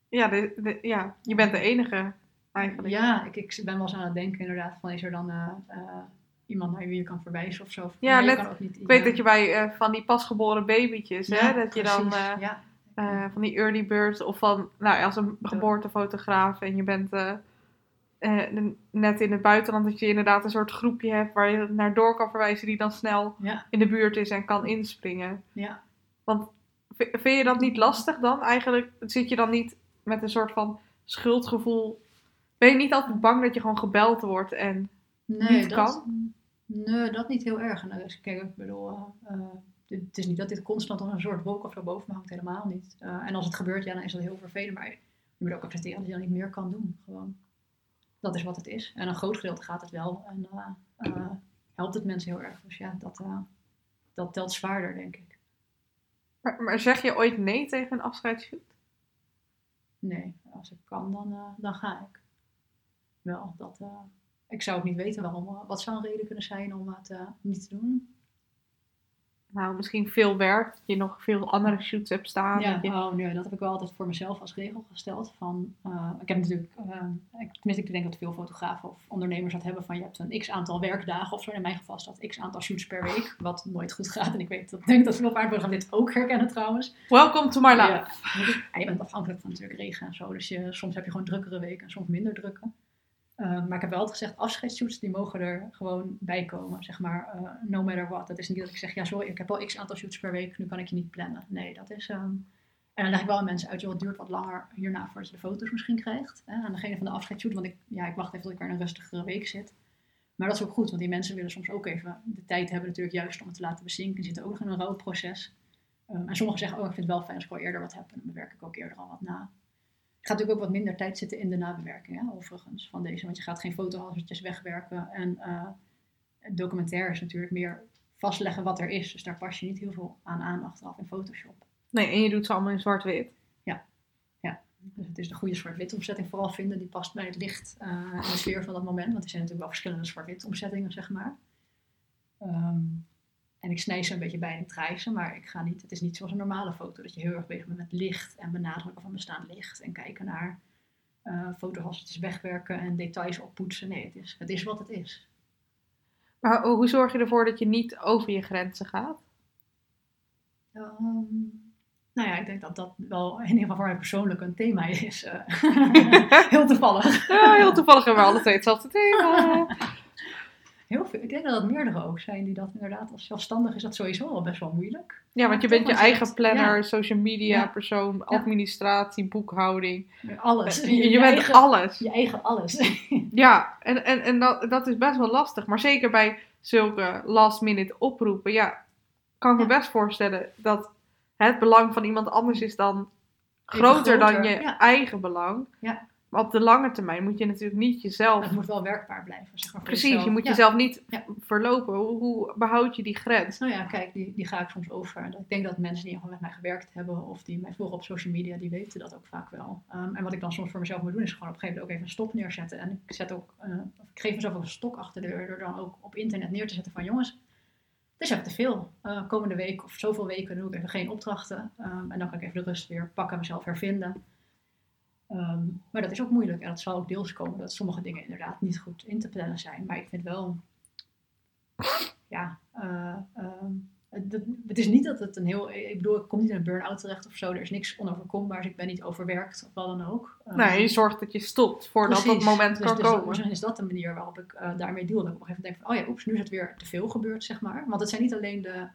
[SPEAKER 1] Ja, de, de, ja, je bent de enige eigenlijk.
[SPEAKER 2] Ja, ik, ik ben wel eens aan het denken inderdaad, van is er dan uh, uh, iemand naar wie je kan verwijzen of zo.
[SPEAKER 1] Ja, net, ook niet, ik weet dat je bij uh, van die pasgeboren babytjes, ja, hè, dat precies, je dan ja. uh, van die early birds of van, nou als een geboortefotograaf en je bent net in het buitenland, dat je inderdaad een soort groepje hebt waar je naar door kan verwijzen die dan snel
[SPEAKER 2] ja.
[SPEAKER 1] in de buurt is en kan inspringen.
[SPEAKER 2] Ja.
[SPEAKER 1] Want vind je dat niet lastig dan? Eigenlijk zit je dan niet met een soort van schuldgevoel. Ben je niet altijd bang dat je gewoon gebeld wordt en
[SPEAKER 2] nee,
[SPEAKER 1] niet
[SPEAKER 2] dat,
[SPEAKER 1] kan?
[SPEAKER 2] Nee, dat niet heel erg. Nou, kijk, ik bedoel, uh, uh, het is niet dat dit constant als een soort wolk of zo boven me hangt, helemaal niet. Uh, en als het gebeurt, ja, dan is dat heel vervelend. Maar je moet ook accepteren dat je dan niet meer kan doen. Gewoon. Dat is wat het is. En een groot gedeelte gaat het wel. En uh, helpt het mensen heel erg. Dus ja, dat, dat telt zwaarder, denk ik.
[SPEAKER 1] Maar, maar, zeg je ooit nee tegen een afscheidsshoot?
[SPEAKER 2] Nee, als ik kan, dan, dan ga ik. Wel, dat, ik zou ook niet weten waarom. Uh, wat zou een reden kunnen zijn om het niet te doen?
[SPEAKER 1] Nou, misschien veel werk. Dat je nog veel andere shoots hebt staan.
[SPEAKER 2] Ja,
[SPEAKER 1] je...
[SPEAKER 2] oh nee, dat heb ik wel altijd voor mezelf als regel gesteld. Van, ik heb natuurlijk, ik, tenminste ik denk dat veel fotografen of ondernemers dat hebben van je hebt een x aantal werkdagen of zo. In mijn geval is dat x aantal shoots per week, wat nooit goed gaat. En ik weet, dat, <laughs> denk dat veel paardburgers dit ook herkennen trouwens.
[SPEAKER 1] Welcome to my life.
[SPEAKER 2] Ja, je bent afhankelijk van natuurlijk regen en zo. Dus je, soms heb je gewoon drukkere weken en soms minder drukke. Uh, maar ik heb wel altijd gezegd, afscheidsshoots die mogen er gewoon bij komen, zeg maar, uh, no matter what. Dat is niet dat ik zeg, ja sorry, ik heb al x aantal shoots per week, nu kan ik je niet plannen. Nee, dat is... Um... En dan leg ik wel aan mensen uit, joh, het duurt wat langer hierna voordat je de foto's misschien krijgt. Hè, aan degene van de afscheidsshoot, want ik, ja, ik wacht even tot ik er in een rustigere week zit. Maar dat is ook goed, want die mensen willen soms ook even de tijd hebben natuurlijk juist om het te laten bezinken. Die zitten ook nog in een rouwproces. Um, en sommigen zeggen, oh, ik vind het wel fijn als ik wel eerder wat heb. En dan bewerk ik ook eerder al wat na. Gaat natuurlijk ook wat minder tijd zitten in de nabewerking, hè, overigens, van deze. Want je gaat geen fotohalsertjes wegwerken. En uh, het documentaire is natuurlijk meer vastleggen wat er is. Dus daar pas je niet heel veel aan aan achteraf in Photoshop.
[SPEAKER 1] Nee, en je doet ze allemaal in zwart-wit.
[SPEAKER 2] Ja, ja. Dus het is de goede zwart-wit omzetting vooral vinden. Die past bij het licht uh, en de sfeer van dat moment. Want er zijn natuurlijk wel verschillende zwart-wit omzettingen, zeg maar. Um, en ik snij ze een beetje bij en ik draai ze, maar ik ga niet, het is niet zoals een normale foto, dat je heel erg bezig bent met licht en benadrukken van bestaand licht en kijken naar uh, fotohalsetjes wegwerken en details oppoetsen. Nee, het is, het is wat het is.
[SPEAKER 1] Maar hoe zorg je ervoor dat je niet over je grenzen gaat?
[SPEAKER 2] Um, Nou ja, ik denk dat dat wel in ieder geval voor mij persoonlijk een thema is. eh. <laughs> <laughs> heel toevallig.
[SPEAKER 1] Ja, heel toevallig hebben we alle twee hetzelfde thema. <laughs>
[SPEAKER 2] Heel veel. Ik denk dat dat meerdere ook zijn die dat inderdaad als zelfstandig is dat sowieso al best wel moeilijk.
[SPEAKER 1] Ja, want je bent je eigen planner,
[SPEAKER 2] ja.
[SPEAKER 1] social media persoon, administratie, boekhouding.
[SPEAKER 2] Alles. <laughs>
[SPEAKER 1] Je, je bent
[SPEAKER 2] eigen,
[SPEAKER 1] alles.
[SPEAKER 2] Je eigen alles. <laughs>
[SPEAKER 1] Ja, en, en, en dat, dat is best wel lastig. Maar zeker bij zulke last minute oproepen, ja, kan ik me best voorstellen dat het belang van iemand anders is dan
[SPEAKER 2] Even
[SPEAKER 1] groter, dan
[SPEAKER 2] groter,
[SPEAKER 1] je eigen belang.
[SPEAKER 2] Ja.
[SPEAKER 1] Maar op de lange termijn moet je natuurlijk niet jezelf.
[SPEAKER 2] Het moet wel werkbaar blijven. Zeg maar,
[SPEAKER 1] Precies,
[SPEAKER 2] jezelf.
[SPEAKER 1] je moet
[SPEAKER 2] Ja.
[SPEAKER 1] jezelf niet
[SPEAKER 2] Ja.
[SPEAKER 1] verlopen. Hoe, hoe behoud je die grens?
[SPEAKER 2] Nou ja, kijk, die, die ga ik soms over. En Ik denk dat mensen die gewoon met mij gewerkt hebben of die mij volgen op social media, die weten dat ook vaak wel. Ehm, en wat ik dan soms voor mezelf moet doen, is gewoon op een gegeven moment ook even een stop neerzetten. En ik, zet ook, of ik geef mezelf ook een stok achter de deur door dan ook op internet neer te zetten van jongens, het is even te veel. Eh, komende week of zoveel weken doe ik even geen opdrachten. Ehm, en dan kan ik even de rust weer pakken, mezelf hervinden. Ehm, maar dat is ook moeilijk en dat zal ook deels komen dat sommige dingen inderdaad niet goed in te plannen zijn. Maar ik vind wel, ja, eh, ehm, het, het- is niet dat het een heel, ik bedoel, ik kom niet in een burn-out terecht of zo. Er is niks onoverkombaars, ik ben niet overwerkt of wat dan ook. Ehm,
[SPEAKER 1] Nee, je zorgt dat je stopt voordat dat moment
[SPEAKER 2] dus,
[SPEAKER 1] kan
[SPEAKER 2] dus,
[SPEAKER 1] komen.
[SPEAKER 2] Misschien is dat de manier waarop ik eh, daarmee deal. Dat ik op een gegeven moment denk van, oh ja, oeps, nu is het weer te veel gebeurd, zeg maar. Want het zijn niet alleen de,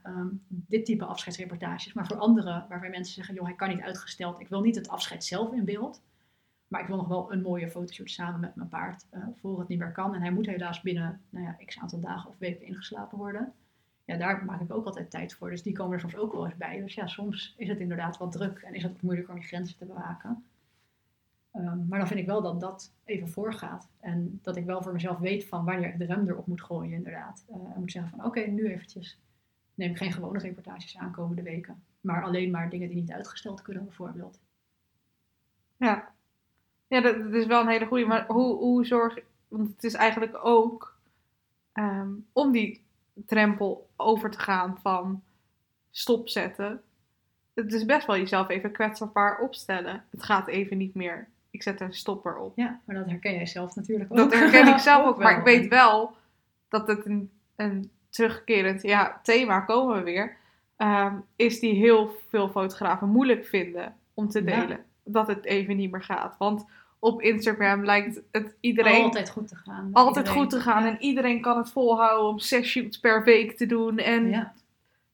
[SPEAKER 2] dit type afscheidsreportages, maar voor anderen waarbij mensen zeggen, joh, hij kan niet uitgesteld. Ik wil niet het afscheid zelf in beeld, maar ik wil nog wel een mooie fotoshoot samen met mijn paard eh, voor het niet meer kan. En hij moet helaas binnen, nou ja, x aantal dagen of weken ingeslapen worden. Ja, daar maak ik ook altijd tijd voor. Dus die komen er soms ook wel eens bij. Dus ja, soms is het inderdaad wat druk en is het moeilijker om je grenzen te bewaken. Ehm, maar dan vind ik wel dat dat even voorgaat. En dat ik wel voor mezelf weet van wanneer ik de rem erop moet gooien, inderdaad. Eh, en moet zeggen van oké, nu eventjes neem ik geen gewone reportages aan komende weken. Maar alleen maar dingen die niet uitgesteld kunnen, bijvoorbeeld.
[SPEAKER 1] Ja, ja dat, dat is wel een hele goede. Maar hoe, hoe zorg Want het is eigenlijk ook ehm, om die drempel over te gaan van stopzetten. Het is best wel jezelf even kwetsbaar opstellen. Het gaat even niet meer. Ik zet een stopper op.
[SPEAKER 2] Ja, maar dat herken jij zelf natuurlijk ook.
[SPEAKER 1] Dat herken ik zelf <laughs> ook. Maar
[SPEAKER 2] wel.
[SPEAKER 1] ik weet wel dat het een, een terugkerend ja, thema, komen we weer, ehm, is die heel veel fotografen moeilijk vinden om te
[SPEAKER 2] Ja.
[SPEAKER 1] delen. Dat het even niet meer gaat. Want op Instagram lijkt het iedereen
[SPEAKER 2] Altijd goed te gaan.
[SPEAKER 1] altijd
[SPEAKER 2] iedereen.
[SPEAKER 1] goed te gaan.
[SPEAKER 2] Ja.
[SPEAKER 1] En iedereen kan het volhouden om zes shoots per week te doen. En
[SPEAKER 2] Ja.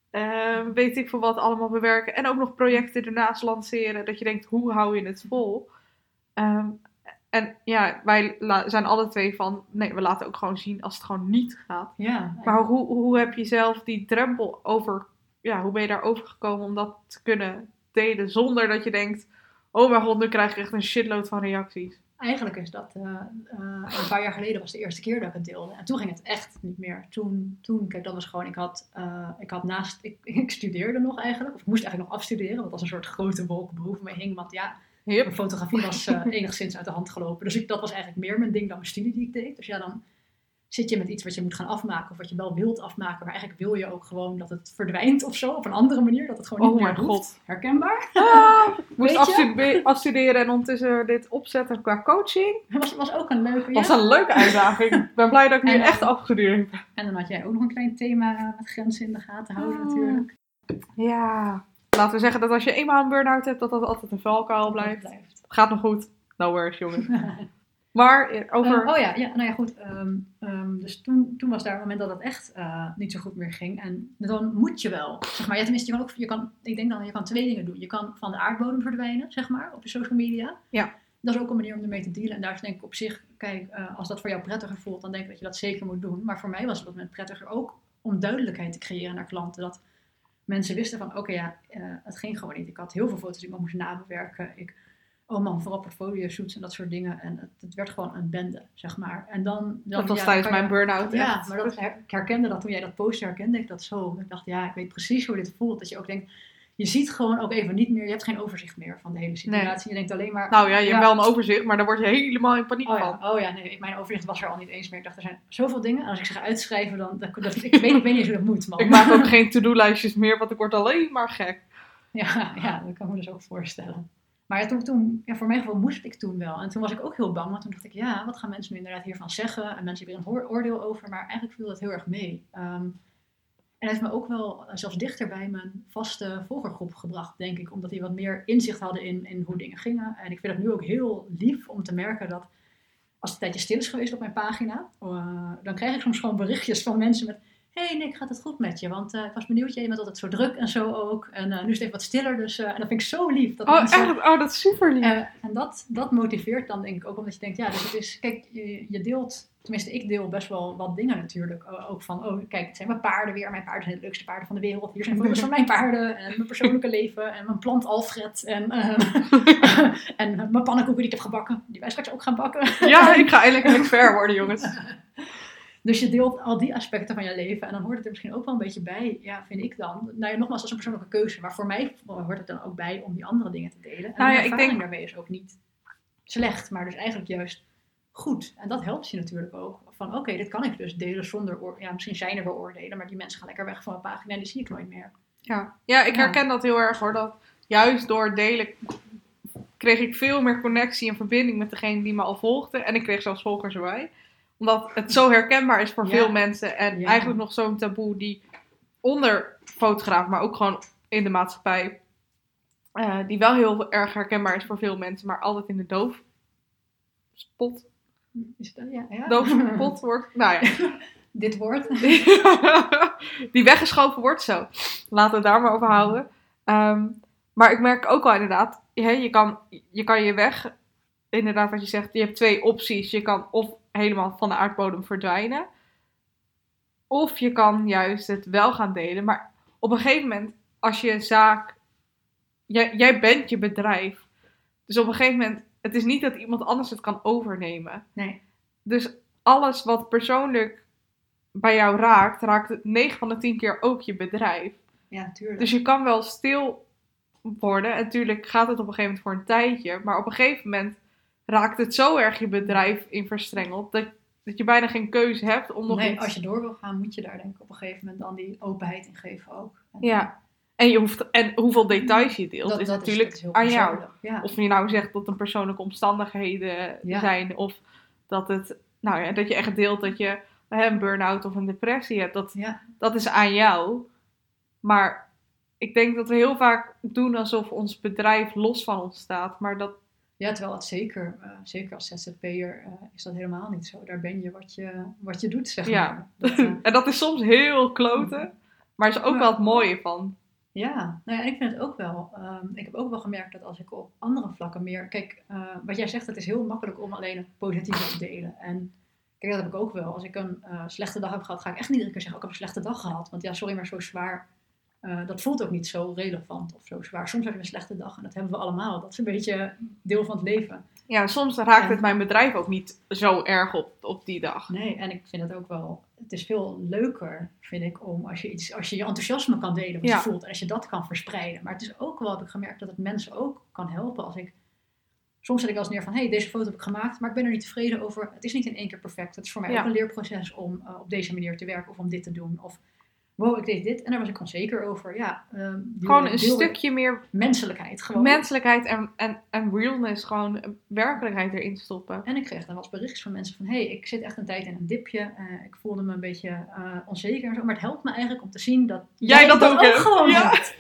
[SPEAKER 1] ehm, weet ik veel wat allemaal bewerken. En ook nog projecten ernaast lanceren. Dat je denkt, hoe hou je het vol? Ehm, en ja, wij zijn alle twee van, nee, we laten ook gewoon zien als het gewoon niet gaat.
[SPEAKER 2] Ja,
[SPEAKER 1] Maar hoe, hoe heb je zelf die drempel over, ja, hoe ben je daar overgekomen om dat te kunnen delen zonder dat je denkt, oh mijn god, nu krijg ik echt een shitload van reacties.
[SPEAKER 2] Eigenlijk is dat eh, eh, een paar jaar geleden was de eerste keer dat ik het deelde. En toen ging het echt niet meer. Toen, toen kijk, dat was gewoon, ik had, eh, ik had naast, ik, <laughs> ik studeerde nog eigenlijk. Of ik moest eigenlijk nog afstuderen, wat als een soort grote wolk boven me hing. Want ja,
[SPEAKER 1] Yep.
[SPEAKER 2] mijn fotografie was <laughs> enigszins uit de hand gelopen. Dus ik, dat was eigenlijk meer mijn ding dan mijn studie die ik deed. Dus ja, dan zit je met iets wat je moet gaan afmaken. Of wat je wel wilt afmaken. Maar eigenlijk wil je ook gewoon dat het verdwijnt of zo. Op een andere manier. Dat het gewoon niet
[SPEAKER 1] Oh
[SPEAKER 2] meer hoeft.
[SPEAKER 1] god.
[SPEAKER 2] Herkenbaar?
[SPEAKER 1] Ah, <laughs> moest afstude- afstuderen en ondertussen dit opzetten qua coaching.
[SPEAKER 2] Dat was, was ook een leuke... Ja.
[SPEAKER 1] was een leuke uitdaging. Ik ben blij dat ik nu <laughs>
[SPEAKER 2] En
[SPEAKER 1] echt afgestudeerd heb.
[SPEAKER 2] En dan had jij ook nog een klein thema met grenzen in de gaten houden
[SPEAKER 1] Ah.
[SPEAKER 2] natuurlijk.
[SPEAKER 1] Ja. Laten we zeggen dat als je eenmaal een burn-out hebt, dat dat altijd een valkuil blijft.
[SPEAKER 2] blijft.
[SPEAKER 1] Gaat nog goed. No worries, jongens. <laughs> Maar eh, over...
[SPEAKER 2] Ehm, oh ja, ja, nou ja, goed. ehm, ehm, dus toen, toen was daar een moment dat het echt eh, niet zo goed meer ging. En dan moet je wel, zeg maar. Ja, tenminste, je kan ook, je kan, ik denk dan, je kan twee dingen doen. Je kan van de aardbodem verdwijnen, zeg maar, op je social media.
[SPEAKER 1] Ja.
[SPEAKER 2] Dat is ook een manier om ermee te dealen. En daar is denk ik op zich, kijk, eh, als dat voor jou prettiger voelt, dan denk ik dat je dat zeker moet doen. Maar voor mij was het op dat moment prettiger ook om duidelijkheid te creëren naar klanten. Dat mensen wisten van, oké, ja, eh, het ging gewoon niet. Ik had heel veel foto's die ik moest nabewerken. Ik, oh man, vooral portfolio shoots en dat soort dingen. En het, het werd gewoon een bende, zeg maar. En dan, dan
[SPEAKER 1] dat was
[SPEAKER 2] ja,
[SPEAKER 1] tijdens mijn burn-out.
[SPEAKER 2] Ja,
[SPEAKER 1] echt.
[SPEAKER 2] maar dat, ik herkende dat toen jij dat poster herkende, ik dat zo. Ik dacht, ja, ik weet precies hoe dit voelt. Dat je ook denkt, je ziet gewoon ook even niet meer, je hebt geen overzicht meer van de hele situatie. Je denkt alleen maar,
[SPEAKER 1] Nou ja, je
[SPEAKER 2] Ja.
[SPEAKER 1] hebt wel een overzicht, maar daar word je helemaal in paniek
[SPEAKER 2] oh
[SPEAKER 1] van.
[SPEAKER 2] ja, oh ja, nee, mijn overzicht was er al niet eens meer. Ik dacht, er zijn zoveel dingen. En als ik ze ga uitschrijven, dan, dan, ik, weet, ik weet niet eens hoe dat moet, man.
[SPEAKER 1] Ik maak ook geen to-do-lijstjes meer, want ik word alleen maar gek. <laughs>
[SPEAKER 2] Ja, ja, dat kan ik me dus ook voorstellen. Maar toen, ja, voor mijn gevoel moest ik toen wel. En toen was ik ook heel bang, want toen dacht ik, ja, wat gaan mensen nu inderdaad hiervan zeggen? En mensen hebben er een oordeel over, maar eigenlijk viel dat heel erg mee. Ehm, En hij heeft me ook wel eh, zelfs dichter bij mijn vaste volgergroep gebracht, denk ik. Omdat die wat meer inzicht hadden in, in hoe dingen gingen. En ik vind het nu ook heel lief om te merken dat als het een tijdje stil is geweest op mijn pagina, uh, dan krijg ik soms gewoon berichtjes van mensen met hey Nick, gaat het goed met je? Want uh, ik was benieuwd, jij bent altijd zo druk en zo ook. En uh, nu is het even wat stiller, dus uh, en dat vind ik zo lief. Dat
[SPEAKER 1] oh, mensen, echt? Oh, dat is super lief.
[SPEAKER 2] en dat, dat motiveert dan denk ik ook, omdat je denkt, ja, dus het is, kijk, je, je deelt, tenminste ik deel best wel wat dingen natuurlijk. Ook van, oh kijk, het zijn mijn paarden weer. Mijn paarden zijn de leukste paarden van de wereld. Hier zijn foto's <laughs> van mijn paarden en mijn persoonlijke leven en mijn plant Alfred. En, <laughs> en mijn pannenkoeken die ik heb gebakken, die wij straks ook gaan bakken.
[SPEAKER 1] Ja, ik ga <laughs> een expert worden, jongens.
[SPEAKER 2] Dus je deelt al die aspecten van je leven. En dan hoort het er misschien ook wel een beetje bij, ja, vind ik dan. Nou ja, nogmaals, als een persoonlijke keuze. Maar voor mij hoort het dan ook bij om die andere dingen te delen. En nou ja, ik denk daarmee is ook niet slecht, maar dus eigenlijk juist goed. En dat helpt je natuurlijk ook. Van oké, dit kan ik dus delen zonder, ja, misschien zijn er wel oordelen, maar die mensen gaan lekker weg van mijn pagina en die zie ik nooit meer.
[SPEAKER 1] Ja, ja ik herken dat heel erg hoor. Dat juist door delen kreeg ik veel meer connectie en verbinding met degene die me al volgde. En ik kreeg zelfs volgers erbij omdat het zo herkenbaar is voor veel mensen. En eigenlijk nog zo'n taboe die onder fotograaf, maar ook gewoon in de maatschappij. Uh, die wel heel erg herkenbaar is voor veel mensen, maar altijd in de doof spot.
[SPEAKER 2] Is dat, ja, ja.
[SPEAKER 1] Doofspot <laughs> wordt. Nou ja. <laughs>
[SPEAKER 2] Dit woord. <laughs>
[SPEAKER 1] die weggeschoven wordt zo. Laten we het daar maar over houden. Um, maar ik merk ook wel inderdaad, je, kan, je kan je weg, inderdaad wat je zegt, je hebt twee opties. Je kan of helemaal van de aardbodem verdwijnen. Of je kan juist het wel gaan delen. Maar op een gegeven moment, als je een zaak. Jij, jij bent je bedrijf. Dus op een gegeven moment, het is niet dat iemand anders het kan overnemen.
[SPEAKER 2] Nee.
[SPEAKER 1] Dus alles wat persoonlijk bij jou raakt, raakt het 9 van de 10 keer ook je bedrijf.
[SPEAKER 2] Ja, tuurlijk.
[SPEAKER 1] Dus je kan wel stil worden. En natuurlijk gaat het op een gegeven moment voor een tijdje. Maar op een gegeven moment raakt het zo erg je bedrijf in verstrengeld dat, dat je bijna geen keuze hebt om nog
[SPEAKER 2] nee,
[SPEAKER 1] iets...
[SPEAKER 2] als je door wil gaan, moet je daar denk ik op een gegeven moment dan die openheid in geven ook.
[SPEAKER 1] ja. En, je hoeft, en hoeveel details je deelt is natuurlijk is, aan jou.
[SPEAKER 2] Ja.
[SPEAKER 1] Of je nou zegt dat er persoonlijke omstandigheden zijn. Of dat, het, nou ja, dat je echt deelt dat je een burn-out of een depressie hebt. Dat, dat is aan jou. Maar ik denk dat we heel vaak doen alsof ons bedrijf los van ons staat. Maar dat,
[SPEAKER 2] ja, terwijl het zeker, uh, zeker als ZZP'er uh, is dat helemaal niet zo. Daar ben je wat je, wat je doet, zeg
[SPEAKER 1] ja.
[SPEAKER 2] maar.
[SPEAKER 1] Dat, uh... <laughs> en dat is soms heel kloten, maar is ook wel het mooie van.
[SPEAKER 2] Ja, nou ja, en ik vind het ook wel. Um, ik heb ook wel gemerkt dat als ik op andere vlakken meer. Kijk, wat jij zegt, het is heel makkelijk om alleen het positieve te delen. En kijk, dat heb ik ook wel. Als ik een slechte dag heb gehad, ga ik echt niet iedere keer zeggen: oh, ik heb een slechte dag gehad. Want ja, sorry, maar zo zwaar uh, dat voelt ook niet zo relevant of zo zwaar. Soms heb je een slechte dag en dat hebben we allemaal. Dat is een beetje deel van het leven.
[SPEAKER 1] Ja, soms raakt het mijn bedrijf ook niet zo erg op, op die dag.
[SPEAKER 2] Nee, en ik vind het ook wel... Het is veel leuker, vind ik, om als je, iets, als je je enthousiasme kan delen wat je voelt. En als je dat kan verspreiden. Maar het is ook wel, heb ik gemerkt, dat het mensen ook kan helpen als ik... Soms zet ik als neer van, hé, hey, deze foto heb ik gemaakt, maar ik ben er niet tevreden over. Het is niet in één keer perfect. Het is voor mij ook een leerproces om uh, op deze manier te werken of om dit te doen. Of wow, ik deed dit. En daar was ik onzeker over. Ja,
[SPEAKER 1] um, gewoon een stukje meer
[SPEAKER 2] menselijkheid. Gewoon.
[SPEAKER 1] Menselijkheid en, en, en realness, gewoon werkelijkheid erin stoppen.
[SPEAKER 2] En ik kreeg dan wel eens berichtjes van mensen van, hé, hey, ik zit echt een tijd in een dipje. Uh, ik voelde me een beetje uh, onzeker en zo. Maar het helpt me eigenlijk om te zien dat
[SPEAKER 1] jij, dat, ook, ook
[SPEAKER 2] gewoon
[SPEAKER 1] ja.
[SPEAKER 2] hebt.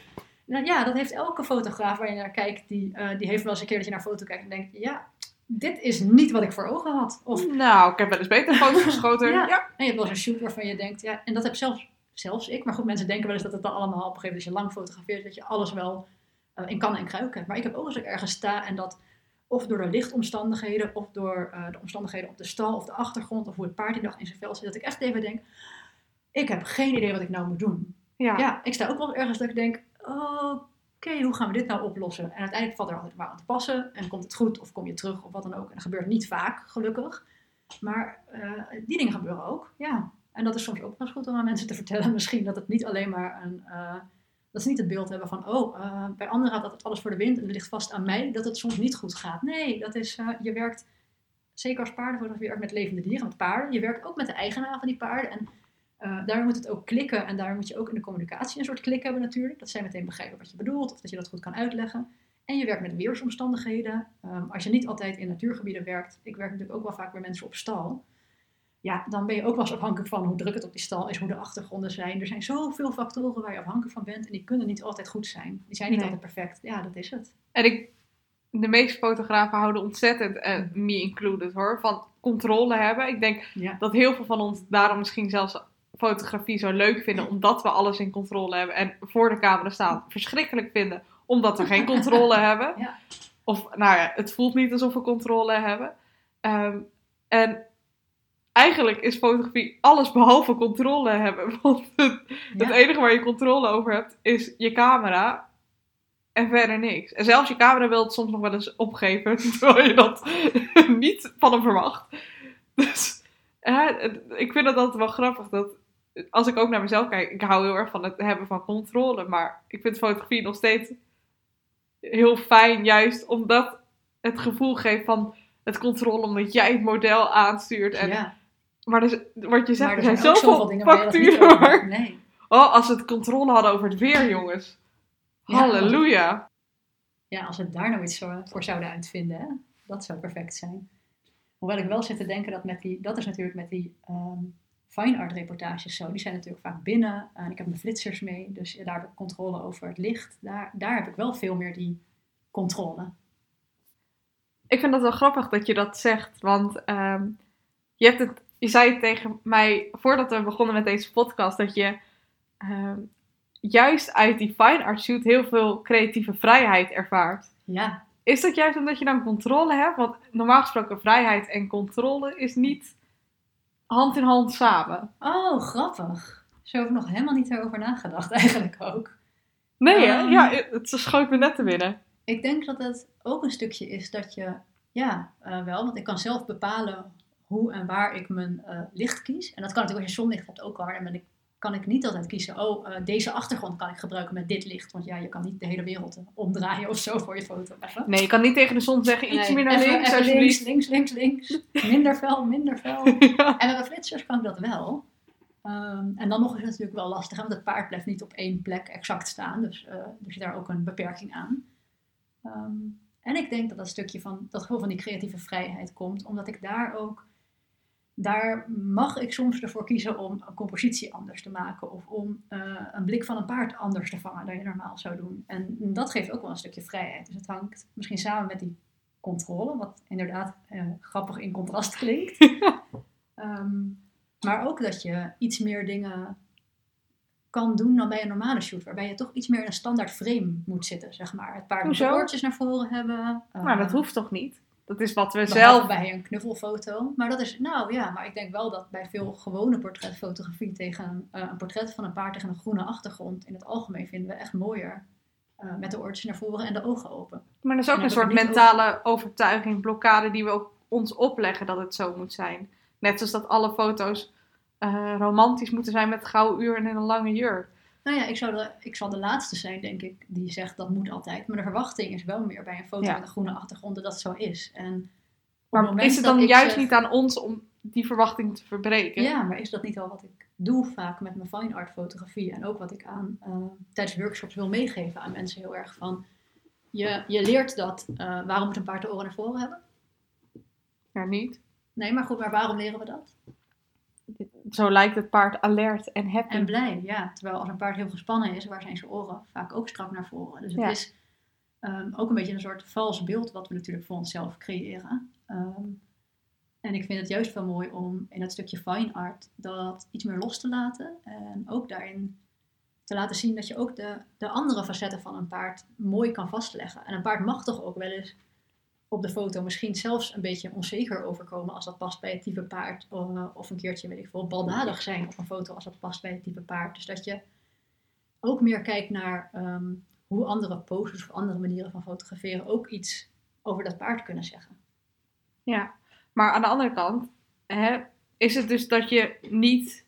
[SPEAKER 2] Nou, ja, dat heeft elke fotograaf waar je naar kijkt, die, uh, die heeft wel eens een keer dat je naar foto kijkt en denkt, ja, dit is niet wat ik voor ogen had. Of,
[SPEAKER 1] nou, ik heb wel eens beter foto's geschoten. <laughs> ja.
[SPEAKER 2] ja. En je hebt wel eens een shoot waarvan je denkt, ja, en dat heb zelfs zelfs ik. Maar goed, mensen denken wel eens dat het dan allemaal op een gegeven moment, als je lang fotografeert, dat je alles wel uh, in kan en kruiken hebt. Maar ik heb ook als ik ergens sta en dat of door de lichtomstandigheden, of door uh, de omstandigheden op de stal of de achtergrond, of hoe het paard die dag in zijn vel zit, dat ik echt even denk, ik heb geen idee wat ik nou moet doen.
[SPEAKER 1] Ja,
[SPEAKER 2] ja ik sta ook wel ergens dat ik denk, oké, hoe gaan we dit nou oplossen? En uiteindelijk valt er altijd maar aan te passen en komt het goed of kom je terug of wat dan ook. En dat gebeurt niet vaak, gelukkig. Maar uh, die dingen gebeuren ook, ja. En dat is soms ook wel eens goed om aan mensen te vertellen, <laughs> misschien dat het niet alleen maar een. Uh, dat ze niet het beeld hebben van, oh, uh, bij anderen gaat altijd alles voor de wind en het ligt vast aan mij dat het soms niet goed gaat. Nee, dat is, uh, je werkt, zeker als paardenfotograaf, je werkt met levende dieren, met paarden. Je werkt ook met de eigenaar van die paarden. En daar moet het ook klikken en daar moet je ook in de communicatie een soort klik hebben natuurlijk. Dat zij meteen begrijpen wat je bedoelt of dat je dat goed kan uitleggen. En je werkt met weersomstandigheden. Um, als je niet altijd in natuurgebieden werkt, ik werk natuurlijk ook wel vaak bij mensen op stal. Ja, dan ben je ook wel eens afhankelijk van hoe druk het op die stal is, hoe de achtergronden zijn. Er zijn zoveel factoren waar je afhankelijk van bent en die kunnen niet altijd goed zijn. Die zijn niet
[SPEAKER 1] Nee.
[SPEAKER 2] altijd perfect. Ja, dat is het.
[SPEAKER 1] En ik, de meeste fotografen houden ontzettend, en me included hoor, van controle hebben. Ik denk
[SPEAKER 2] Ja.
[SPEAKER 1] dat heel veel van ons daarom misschien zelfs fotografie zo leuk vinden, omdat we alles in controle hebben en voor de camera staan. Verschrikkelijk vinden, omdat we geen controle <laughs> hebben.
[SPEAKER 2] Ja.
[SPEAKER 1] Of, nou ja, het voelt niet alsof we controle hebben. Ehm, en eigenlijk is fotografie alles behalve controle hebben. <laughs> Want het, het enige waar je controle over hebt, is je camera. En verder niks. En zelfs je camera wil het soms nog wel eens opgeven. <laughs> Terwijl je dat <laughs> niet van hem verwacht. Dus ik vind het altijd wel grappig. Dat als ik ook naar mezelf kijk. Ik hou heel erg van het hebben van controle. Maar ik vind fotografie nog steeds heel fijn. Juist omdat het gevoel geeft van het controle. Omdat jij het model aanstuurt. En,
[SPEAKER 2] ja.
[SPEAKER 1] Maar dus, wat je zegt,
[SPEAKER 2] Maar
[SPEAKER 1] er zijn
[SPEAKER 2] zijn ook
[SPEAKER 1] zoveel
[SPEAKER 2] zoveel dat niet
[SPEAKER 1] facturen. waar-
[SPEAKER 2] hebt. Nee.
[SPEAKER 1] Oh, als we het controle hadden over het weer, jongens.
[SPEAKER 2] Ja.
[SPEAKER 1] Halleluja.
[SPEAKER 2] Ja, als we daar nou iets voor, zouden uitvinden, hè? dat zou perfect zijn. Hoewel ik wel zit te denken dat met die, dat is natuurlijk met die ehm, fine art reportages zo. Die zijn natuurlijk vaak binnen. En ik heb mijn flitsers mee, dus daar heb ik controle over het licht. Daar, daar heb ik wel veel meer die controle.
[SPEAKER 1] Ik vind het wel grappig dat je dat zegt. Want ehm, je, hebt het, je zei tegen mij voordat we begonnen met deze podcast. Dat je ehm, juist uit die fine art shoot heel veel creatieve vrijheid ervaart.
[SPEAKER 2] Ja,
[SPEAKER 1] Is dat juist omdat je dan controle hebt? Want normaal gesproken vrijheid en controle is niet hand in hand samen.
[SPEAKER 2] oh grappig. Zo heb ik nog helemaal niet erover nagedacht <laughs> eigenlijk ook.
[SPEAKER 1] Nee?
[SPEAKER 2] Ehm.
[SPEAKER 1] ja, het schoot me net te binnen.
[SPEAKER 2] Ik denk dat het ook een stukje is dat je, ja, eh, wel, want ik kan zelf bepalen hoe en waar ik mijn eh, licht kies. En dat kan natuurlijk als je zonlicht hebt ook al. En dan ik, kan ik niet altijd kiezen, oh, eh, deze achtergrond kan ik gebruiken met dit licht. Want ja, je kan niet de hele wereld eh, omdraaien of zo voor je foto. Even.
[SPEAKER 1] Nee, je kan niet tegen de zon zeggen iets meer naar
[SPEAKER 2] even-
[SPEAKER 1] links,
[SPEAKER 2] even links, links, links, links. <laughs> Minder fel, minder fel. <laughs>
[SPEAKER 1] Ja.
[SPEAKER 2] En met mijn flitsers kan ik dat wel. Ehm, en dan nog is het natuurlijk wel lastig, want het paard blijft niet op één plek exact staan. Dus eh, er zit daar ook een beperking aan. Ehm, en ik denk dat dat stukje van dat gevoel van die creatieve vrijheid komt, omdat ik daar ook, daar mag ik soms ervoor kiezen om een compositie anders te maken of om eh, een blik van een paard anders te vangen dan je normaal zou doen. En dat geeft ook wel een stukje vrijheid. Dus het hangt misschien samen met die controle, wat inderdaad eh, grappig in contrast klinkt. <laughs> Ehm, maar ook dat je iets meer dingen kan doen dan bij een normale shoot, waarbij je toch iets meer in een standaard frame moet zitten, zeg maar. Het paard moet oortjes naar voren hebben.
[SPEAKER 1] Maar dat
[SPEAKER 2] eh,
[SPEAKER 1] hoeft toch niet? Dat is wat we zelf...
[SPEAKER 2] bij een knuffelfoto. Maar dat is, nou ja, maar ik denk wel dat bij veel gewone portretfotografie tegen eh, een portret van een paard tegen een groene achtergrond, in het algemeen vinden we echt mooier. eh, met de oortjes naar voren en de ogen open.
[SPEAKER 1] Maar dat is ook een soort mentale overtuiging, blokkade die we ook ons opleggen dat het zo moet zijn. Net zoals dat alle foto's eh, romantisch moeten zijn met gouden uur en een lange jurk.
[SPEAKER 2] Nou ja, ik, zou de, ik zal de laatste zijn, denk ik, die zegt dat moet altijd. Maar de verwachting is wel meer bij een foto
[SPEAKER 1] Ja.
[SPEAKER 2] met een groene achtergrond dat dat zo is. En
[SPEAKER 1] Maar is het dan juist
[SPEAKER 2] zeg-
[SPEAKER 1] niet aan ons om die verwachting te verbreken?
[SPEAKER 2] Ja, maar is dat niet al wat ik doe vaak met mijn fine art fotografie? En ook wat ik aan, eh, tijdens workshops wil meegeven aan mensen heel erg van... Je, je leert dat, eh, waarom moet een paard de oren naar voren hebben?
[SPEAKER 1] Ja, niet.
[SPEAKER 2] Nee, maar goed, maar waarom leren we dat?
[SPEAKER 1] Zo lijkt het paard alert en happy.
[SPEAKER 2] En blij, ja. Terwijl als een paard heel gespannen is, waar zijn zijn oren vaak ook strak naar voren. Dus het
[SPEAKER 1] Ja.
[SPEAKER 2] is ehm, ook een beetje een soort vals beeld wat we natuurlijk voor onszelf creëren. Ehm, en ik vind het juist wel mooi om in het stukje fine art dat iets meer los te laten. En ook daarin te laten zien dat je ook de, de andere facetten van een paard mooi kan vastleggen. En een paard mag toch ook wel eens op de foto misschien zelfs een beetje onzeker overkomen als dat past bij het type paard. Of, of een keertje, weet ik veel, baldadig zijn op een foto als dat past bij het type paard. Dus dat je ook meer kijkt naar ehm, hoe andere poses of andere manieren van fotograferen ook iets over dat paard kunnen zeggen.
[SPEAKER 1] Ja, maar aan de andere kant hè, is het dus dat je niet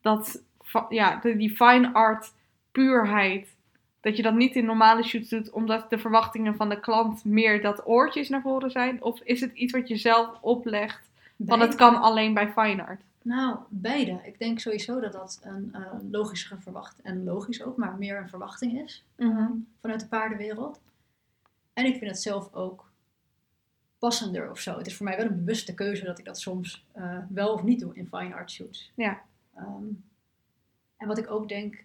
[SPEAKER 1] dat, ja, die fine art puurheid, dat je dat niet in normale shoots doet omdat de verwachtingen van de klant meer dat oortjes naar voren zijn? Of is het iets wat je zelf oplegt van het kan alleen bij fine art?
[SPEAKER 2] Nou, beide. Ik denk sowieso dat dat een eh logischere verwachting, en logisch ook, maar meer een verwachting is
[SPEAKER 1] Mhm.
[SPEAKER 2] ehm, vanuit de paardenwereld. En ik vind het zelf ook passender of zo. Het is voor mij wel een bewuste keuze dat ik dat soms eh, wel of niet doe in fine art shoots.
[SPEAKER 1] Ja.
[SPEAKER 2] Ehm, en wat ik ook denk,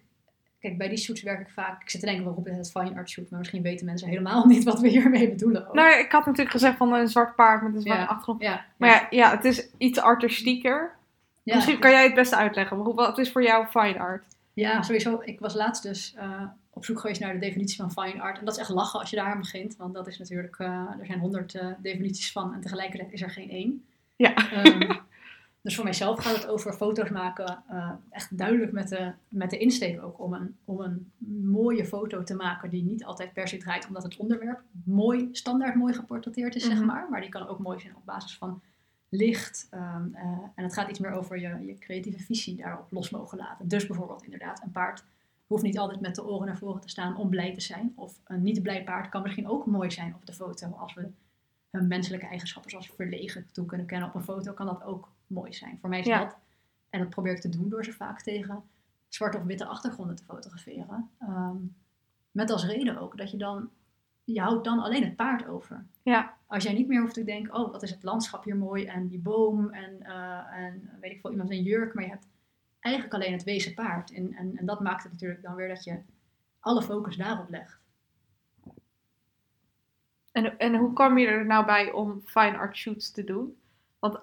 [SPEAKER 2] kijk, bij die shoots werk ik vaak, ik zit te denken waarom het fine art shoot, maar misschien weten mensen helemaal <laughs> niet wat we hiermee bedoelen. ook.
[SPEAKER 1] Nou, ja, ik had natuurlijk gezegd van een zwart paard met een zwarte
[SPEAKER 2] Ja.
[SPEAKER 1] achtergrond.
[SPEAKER 2] ja,
[SPEAKER 1] Maar ja, ja, het is iets artistieker. Misschien kan jij het beste uitleggen. Hoe- Wat is voor jou fine art?
[SPEAKER 2] Ja, sowieso. Ik was laatst dus eh, op zoek geweest naar de definitie van fine art. En dat is echt lachen als je daar aan begint. Want dat is natuurlijk, eh, er zijn honderd eh, definities van en tegelijkertijd is er geen één.
[SPEAKER 1] Ja.
[SPEAKER 2] Ehm, dus voor mijzelf gaat het over foto's maken. eh, echt duidelijk met de, met de insteek ook om een, om een mooie foto te maken. Die niet altijd per se draait omdat het onderwerp mooi, standaard mooi geportretteerd is,
[SPEAKER 1] Mhm.
[SPEAKER 2] zeg maar. Maar die kan ook mooi zijn op basis van licht. ehm, eh, en het gaat iets meer over je, je creatieve visie daarop los mogen laten. Dus bijvoorbeeld inderdaad, een paard hoeft niet altijd met de oren naar voren te staan om blij te zijn. Of een niet blij paard kan misschien ook mooi zijn op de foto. Als we hun menselijke eigenschappen zoals verlegen toe kunnen kennen op een foto, kan dat ook mooi zijn. Voor mij is
[SPEAKER 1] Ja.
[SPEAKER 2] dat, en dat probeer ik te doen door ze vaak tegen zwarte of witte achtergronden te fotograferen. Ehm, met als reden ook dat je dan, je houdt dan alleen het paard over.
[SPEAKER 1] Ja.
[SPEAKER 2] Als jij niet meer hoeft te denken, oh wat is het landschap hier mooi en die boom en, eh, en weet ik veel, iemand in een jurk, maar je hebt eigenlijk alleen het wezen paard. En, en, en dat maakt het natuurlijk dan weer dat je alle focus daarop legt.
[SPEAKER 1] En, en hoe kwam je er nou bij om fine art shoots te doen? Want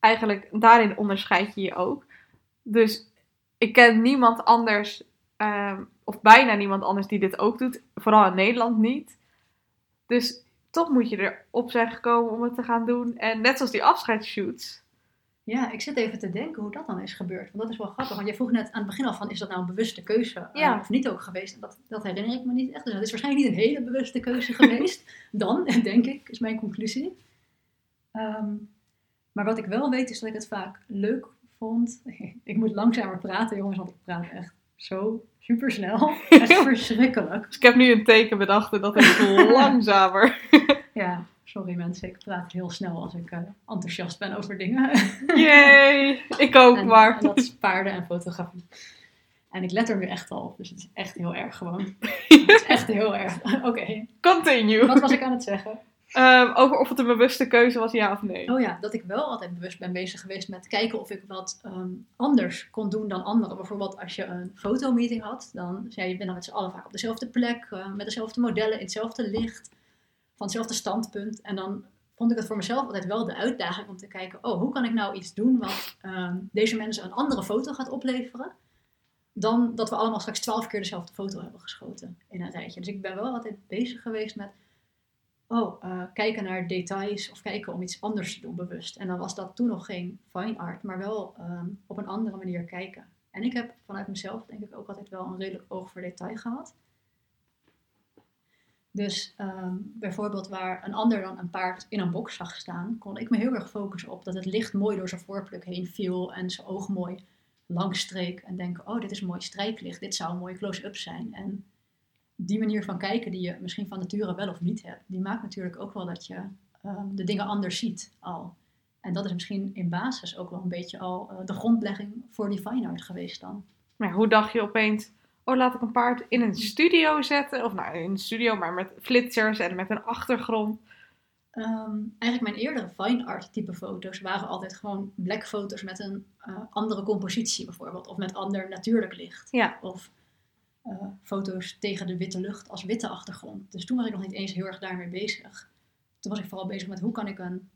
[SPEAKER 1] eigenlijk daarin onderscheid je je ook. Dus ik ken niemand anders, ehm, of bijna niemand anders die dit ook doet. Vooral in Nederland niet. Dus toch moet je erop zijn gekomen om het te gaan doen. En net zoals die afscheidsshoots.
[SPEAKER 2] Ja, ik zit even te denken hoe dat dan is gebeurd. Want dat is wel grappig. Want je vroeg net aan het begin al van, is dat nou een bewuste keuze eh, of niet ook geweest? En dat, dat herinner ik me niet echt. Dus dat is waarschijnlijk niet een hele bewuste keuze geweest. <laughs> dan, <laughs> denk ik, is mijn conclusie. Ehm, maar wat ik wel weet, is dat ik het vaak leuk vond. <laughs> ik moet langzamer praten, jongens, want ik praat echt zo super snel. <laughs> Echt verschrikkelijk.
[SPEAKER 1] Dus ik heb nu een teken bedacht en dat is <laughs> langzamer.
[SPEAKER 2] Ja, sorry mensen, ik praat heel snel als ik eh, enthousiast ben over dingen.
[SPEAKER 1] Yay! Ik ook
[SPEAKER 2] en,
[SPEAKER 1] maar.
[SPEAKER 2] en dat is paarden en fotografie. En ik let er nu echt al op, dus het is echt heel erg gewoon. het is echt heel erg. Oké,
[SPEAKER 1] Continue.
[SPEAKER 2] wat was ik aan het zeggen?
[SPEAKER 1] Ehm, over of het een bewuste keuze was, ja of nee.
[SPEAKER 2] Oh ja, dat ik wel altijd bewust ben bezig geweest met kijken of ik wat ehm, anders kon doen dan anderen. Bijvoorbeeld als je een fotomeeting had, dan zei je, je bent dan met z'n allen vaak op dezelfde plek, eh, met dezelfde modellen, in hetzelfde licht, van hetzelfde standpunt. En dan vond ik het voor mezelf altijd wel de uitdaging om te kijken, oh, hoe kan ik nou iets doen wat ehm, deze mensen een andere foto gaat opleveren, dan dat we allemaal straks twaalf keer dezelfde foto hebben geschoten in een rijtje. Dus ik ben wel altijd bezig geweest met oh, eh, kijken naar details of kijken om iets anders te doen bewust. En dan was dat toen nog geen fine art, maar wel ehm, op een andere manier kijken. En ik heb vanuit mezelf denk ik ook altijd wel een redelijk oog voor detail gehad. Dus ehm, bijvoorbeeld waar een ander dan een paard in een box zag staan, kon ik me heel erg focussen op dat het licht mooi door zijn voorpluk heen viel en zijn oog mooi langstreek. En denken, oh dit is mooi strijklicht, dit zou een mooie close-up zijn. En die manier van kijken die je misschien van nature wel of niet hebt, die maakt natuurlijk ook wel dat je ehm, de dingen anders ziet al. En dat is misschien in basis ook wel een beetje al eh, de grondlegging voor die fine art geweest dan.
[SPEAKER 1] Maar hoe dacht je opeens, oh laat ik een paard in een studio zetten? Of nou, in een studio, maar met flitsers en met een achtergrond.
[SPEAKER 2] Ehm, eigenlijk mijn eerdere fine art type foto's waren altijd gewoon black foto's met een eh, andere compositie bijvoorbeeld. Of met ander natuurlijk licht.
[SPEAKER 1] Ja.
[SPEAKER 2] Of foto's tegen de witte lucht als witte achtergrond. Dus toen was ik nog niet eens heel erg daarmee bezig. Toen was ik vooral bezig met hoe kan ik een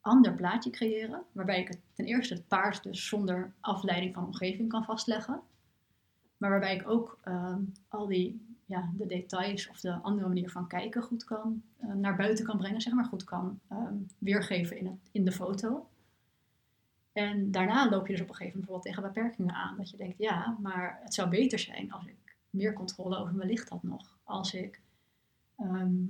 [SPEAKER 2] ander plaatje creëren. Waarbij ik ten eerste het paard dus zonder afleiding van omgeving kan vastleggen. Maar waarbij ik ook ehm, al die ja, de details of de andere manier van kijken goed kan eh, naar buiten kan brengen, zeg maar, goed kan ehm, weergeven in, het, in de foto. En daarna loop je dus op een gegeven moment bijvoorbeeld tegen beperkingen aan. Dat je denkt, ja, maar het zou beter zijn als ik meer controle over mijn licht had nog. Als ik ehm,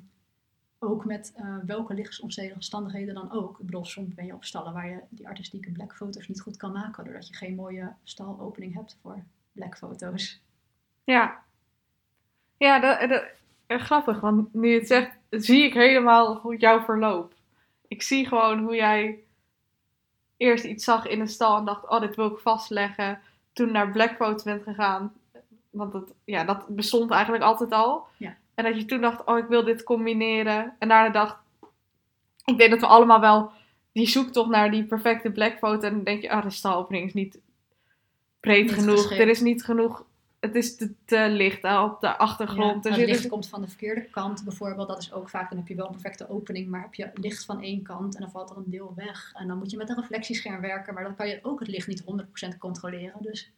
[SPEAKER 2] ook met eh, welke lichtsomstandigheden dan ook. Ik bedoel, soms ben je op stallen waar je die artistieke blackfoto's niet goed kan maken. Doordat je geen mooie stalopening hebt voor blackfoto's.
[SPEAKER 1] Ja. Ja, dat, dat, eh, grappig, want nu je het zegt, zie ik helemaal jouw verloop. Ik zie gewoon hoe jij eerst iets zag in een stal en dacht, oh, dit wil ik vastleggen. Toen naar Blackfoot bent gegaan, want dat, ja, dat bestond eigenlijk altijd al.
[SPEAKER 2] Ja.
[SPEAKER 1] En dat je toen dacht, oh, ik wil dit combineren. En daarna dacht, ik denk dat we allemaal wel die zoektocht naar die perfecte blackfoto. En dan denk je, ah, de stalopening is niet breed
[SPEAKER 2] Niet
[SPEAKER 1] genoeg.
[SPEAKER 2] geschikt.
[SPEAKER 1] Er is niet genoeg. Het is te, te licht hè, op de achtergrond.
[SPEAKER 2] Ja,
[SPEAKER 1] er
[SPEAKER 2] het licht komt van de verkeerde kant bijvoorbeeld. Dat is ook vaak, dan heb je wel een perfecte opening, maar heb je licht van één kant en dan valt er een deel weg. En dan moet je met een reflectiescherm werken, maar dan kan je ook het licht niet 100% controleren. Dus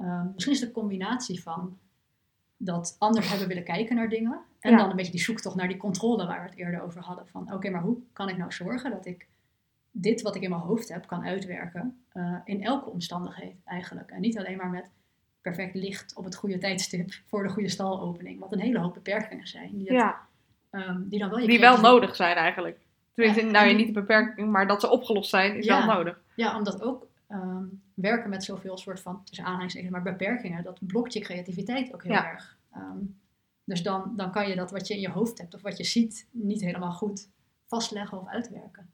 [SPEAKER 2] ehm, misschien is het een combinatie van dat anders hebben willen kijken naar dingen. En
[SPEAKER 1] Ja.
[SPEAKER 2] dan een beetje die zoektocht naar die controle waar we het eerder over hadden. Van oké, maar hoe kan ik nou zorgen dat ik dit wat ik in mijn hoofd heb kan uitwerken eh, in elke omstandigheid eigenlijk. En niet alleen maar met perfect licht op het goede tijdstip voor de goede stalopening. Wat een hele hoop beperkingen zijn. Die,
[SPEAKER 1] ja,
[SPEAKER 2] ehm, die dan wel je
[SPEAKER 1] die wel nodig zijn eigenlijk. Tenminste,
[SPEAKER 2] Ja,
[SPEAKER 1] nou ja, niet de beperking, maar dat ze opgelost zijn, is wel nodig.
[SPEAKER 2] Ja, omdat ook ehm, werken met zoveel soort van, tussen aanhalingstekens, maar beperkingen, dat blokt je creativiteit ook heel
[SPEAKER 1] Ja.
[SPEAKER 2] erg. Ehm, dus dan, dan kan je dat wat je in je hoofd hebt of wat je ziet niet helemaal goed vastleggen of uitwerken.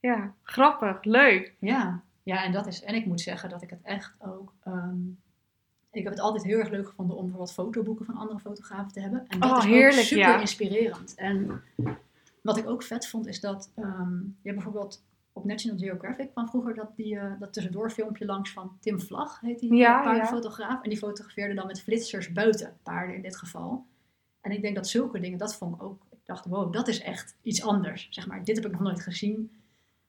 [SPEAKER 1] Ja, grappig, leuk.
[SPEAKER 2] Ja, ja, en dat is. En ik moet zeggen dat ik het echt ook. ehm, ik heb het altijd heel erg leuk gevonden om bijvoorbeeld fotoboeken van andere fotografen te hebben. En dat
[SPEAKER 1] Oh,
[SPEAKER 2] is
[SPEAKER 1] heerlijk,
[SPEAKER 2] super
[SPEAKER 1] ja.
[SPEAKER 2] inspirerend. En wat ik ook vet vond is dat ehm, je bijvoorbeeld op National Geographic kwam vroeger dat, die, eh, dat tussendoor filmpje langs van Tim Vlag, heet die
[SPEAKER 1] Ja,
[SPEAKER 2] paardenfotograaf. En die fotografeerde dan met flitsers buiten, paarden in dit geval. En ik denk dat zulke dingen, dat vond ik ook. Ik dacht, wow, dat is echt iets anders. Zeg maar, dit heb ik nog nooit gezien.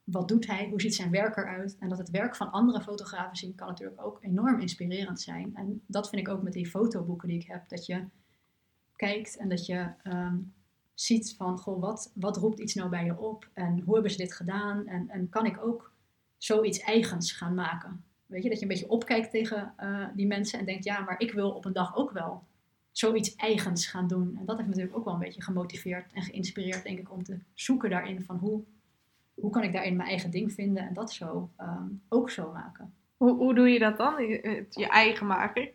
[SPEAKER 2] Wat doet hij? Hoe ziet zijn werk eruit? En dat het werk van andere fotografen zien kan natuurlijk ook enorm inspirerend zijn. En dat vind ik ook met die fotoboeken die ik heb. Dat je kijkt en dat je ehm, ziet van, goh, wat, wat roept iets nou bij je op? En hoe hebben ze dit gedaan? En, en kan ik ook zoiets eigens gaan maken? Weet je, dat je een beetje opkijkt tegen eh, die mensen en denkt, ja, maar ik wil op een dag ook wel zoiets eigens gaan doen. En dat heeft natuurlijk ook wel een beetje gemotiveerd en geïnspireerd, denk ik, om te zoeken daarin van hoe, hoe kan ik daarin mijn eigen ding vinden en dat zo ehm, ook zo maken.
[SPEAKER 1] Hoe, hoe doe je dat dan? Je, eigen maken?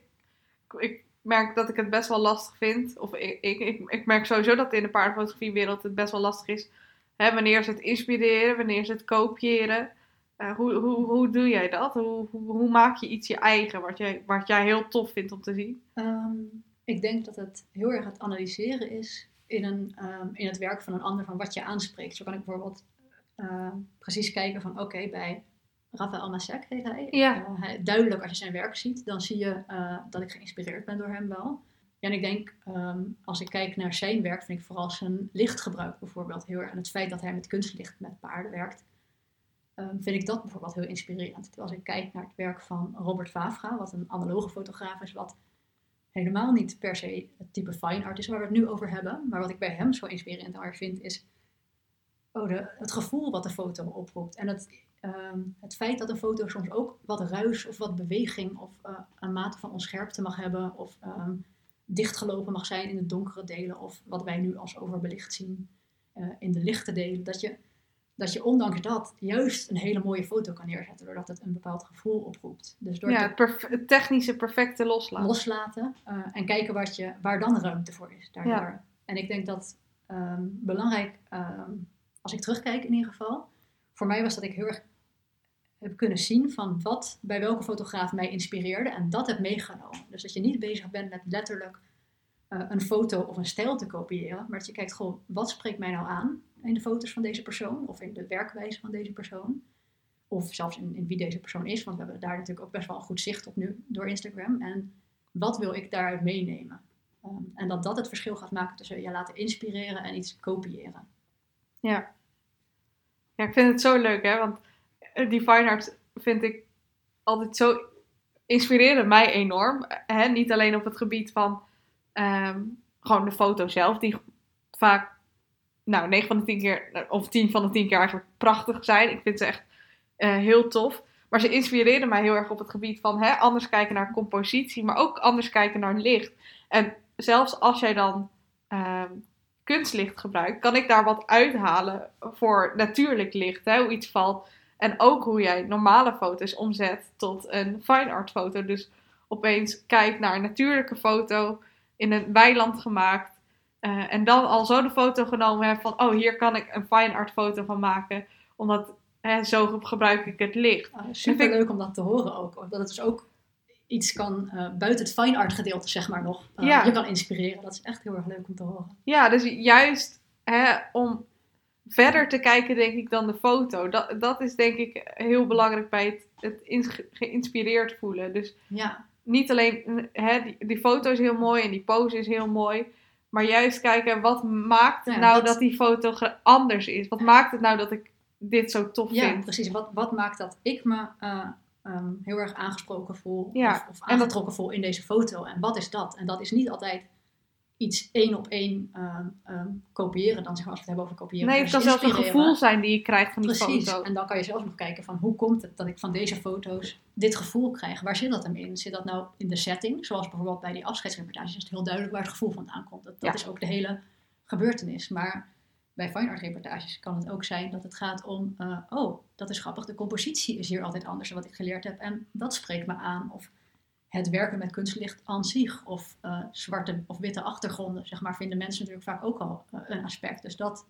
[SPEAKER 1] Ik merk dat ik het best wel lastig vind. Of ik, ik, ik, merk sowieso dat in de paardenfotografiewereld het best wel lastig is. Hè, wanneer is het inspireren? Wanneer is het kopiëren? Eh, hoe, hoe, hoe doe jij dat? Hoe, hoe, hoe maak je iets je eigen, wat jij, wat jij heel tof vindt om te zien?
[SPEAKER 2] Ehm, ik denk dat het heel erg het analyseren is in, een, ehm, in het werk van een ander, van wat je aanspreekt. Zo kan ik bijvoorbeeld eh, precies kijken van, oké, bij Rafael Masek heet hij.
[SPEAKER 1] Ja.
[SPEAKER 2] Eh, hij- Duidelijk als je zijn werk ziet, dan zie je eh, dat ik geïnspireerd ben door hem wel. Ja, en ik denk, ehm, als ik kijk naar zijn werk, vind ik vooral zijn lichtgebruik bijvoorbeeld heel erg. En het feit dat hij met kunstlicht met paarden werkt, ehm, vind ik dat bijvoorbeeld heel inspirerend. Als ik kijk naar het werk van Robert Vavra, wat een analoge fotograaf is, wat helemaal niet per se het type fine art is waar we het nu over hebben. Maar wat ik bij hem zo inspirerend aan vind, is oh, de, het gevoel wat de foto oproept. En het, ehm, het feit dat een foto soms ook wat ruis of wat beweging of eh, een mate van onscherpte mag hebben. Of ehm, dichtgelopen mag zijn in de donkere delen. Of wat wij nu als overbelicht zien eh, in de lichte delen. Dat je, dat je ondanks dat juist een hele mooie foto kan neerzetten. Doordat het een bepaald gevoel oproept. Dus door
[SPEAKER 1] Ja, het, technische perfecte loslaten.
[SPEAKER 2] loslaten eh, en kijken wat je, waar dan ruimte voor is. Daardoor.
[SPEAKER 1] Ja.
[SPEAKER 2] En ik denk dat ehm, belangrijk, als ik terugkijk in ieder geval, voor mij was dat ik heel erg heb kunnen zien van wat bij welke fotograaf mij inspireerde en dat heb meegenomen. Dus dat je niet bezig bent met letterlijk eh, een foto of een stijl te kopiëren, maar dat je kijkt, goh, wat spreekt mij nou aan in de foto's van deze persoon of in de werkwijze van deze persoon? Of zelfs in, wie deze persoon is, want we hebben daar natuurlijk ook best wel een goed zicht op nu door Instagram. En wat wil ik daaruit meenemen? Ehm, en dat dat het verschil gaat maken tussen je laten inspireren en iets kopiëren.
[SPEAKER 1] Ja. Ja, ik vind het zo leuk, hè. Want die fine art vind ik altijd zo... Inspireren mij enorm. Hè? Niet alleen op het gebied van ehm, gewoon de foto zelf. Die vaak, nou, 9 van de 10 keer... Of 10 van de 10 keer eigenlijk prachtig zijn. Ik vind ze echt eh, heel tof. Maar ze inspireren mij heel erg op het gebied van hè, anders kijken naar compositie. Maar ook anders kijken naar licht. En zelfs als jij dan... ehm, kunstlicht gebruikt, kan ik daar wat uithalen voor natuurlijk licht, hè, hoe iets valt. En ook hoe jij normale foto's omzet tot een fine art foto. Dus opeens kijk naar een natuurlijke foto in een weiland gemaakt. eh, en dan al zo de foto genomen hebt van, oh, hier kan ik een fine art foto van maken. Omdat hè, zo ge- gebruik ik het licht.
[SPEAKER 2] super leuk om dat te horen ook. Dat het dus ook iets kan eh, buiten het fine art gedeelte, zeg maar nog. eh,
[SPEAKER 1] Ja.
[SPEAKER 2] Je kan inspireren. Dat is echt heel erg leuk om te horen.
[SPEAKER 1] Ja, dus juist hè, om verder te kijken, denk ik, dan de foto. Dat, dat is denk ik heel belangrijk bij het, het ins- geïnspireerd voelen. Dus
[SPEAKER 2] Ja,
[SPEAKER 1] niet alleen, hè, die, die foto is heel mooi en die pose is heel mooi. Maar juist kijken, wat maakt het
[SPEAKER 2] Ja,
[SPEAKER 1] nou
[SPEAKER 2] dat-
[SPEAKER 1] dat, die foto anders is? Wat maakt het nou dat ik dit zo tof
[SPEAKER 2] ja
[SPEAKER 1] vind?
[SPEAKER 2] precies. Wat, wat maakt dat ik me eh, ehm, heel erg aangesproken voel
[SPEAKER 1] Ja,
[SPEAKER 2] of, of
[SPEAKER 1] dat-
[SPEAKER 2] aangetrokken voel in deze foto? En wat is dat? En dat is niet altijd iets één op één ehm, ehm, kopiëren, dan zeg maar als we het hebben over kopiëren.
[SPEAKER 1] Nee, het kan zelfs een gevoel zijn die je krijgt van die
[SPEAKER 2] Precies.
[SPEAKER 1] foto.
[SPEAKER 2] En dan kan je zelf nog kijken van hoe komt het dat ik van deze foto's dit gevoel krijg. Waar zit dat hem in? Zit dat nou in de setting? Zoals bijvoorbeeld bij die afscheidsreportages is het heel duidelijk waar het gevoel vandaan komt. Dat, dat
[SPEAKER 1] Ja.
[SPEAKER 2] is ook de hele gebeurtenis. Maar bij fine art reportages kan het ook zijn dat het gaat om, eh, oh, dat is grappig, de compositie is hier altijd anders dan wat ik geleerd heb. En dat spreekt me aan. Of het werken met kunstlicht aan zich. Of eh, zwarte of witte achtergronden, zeg maar, vinden mensen natuurlijk vaak ook al eh, een aspect. Dus dat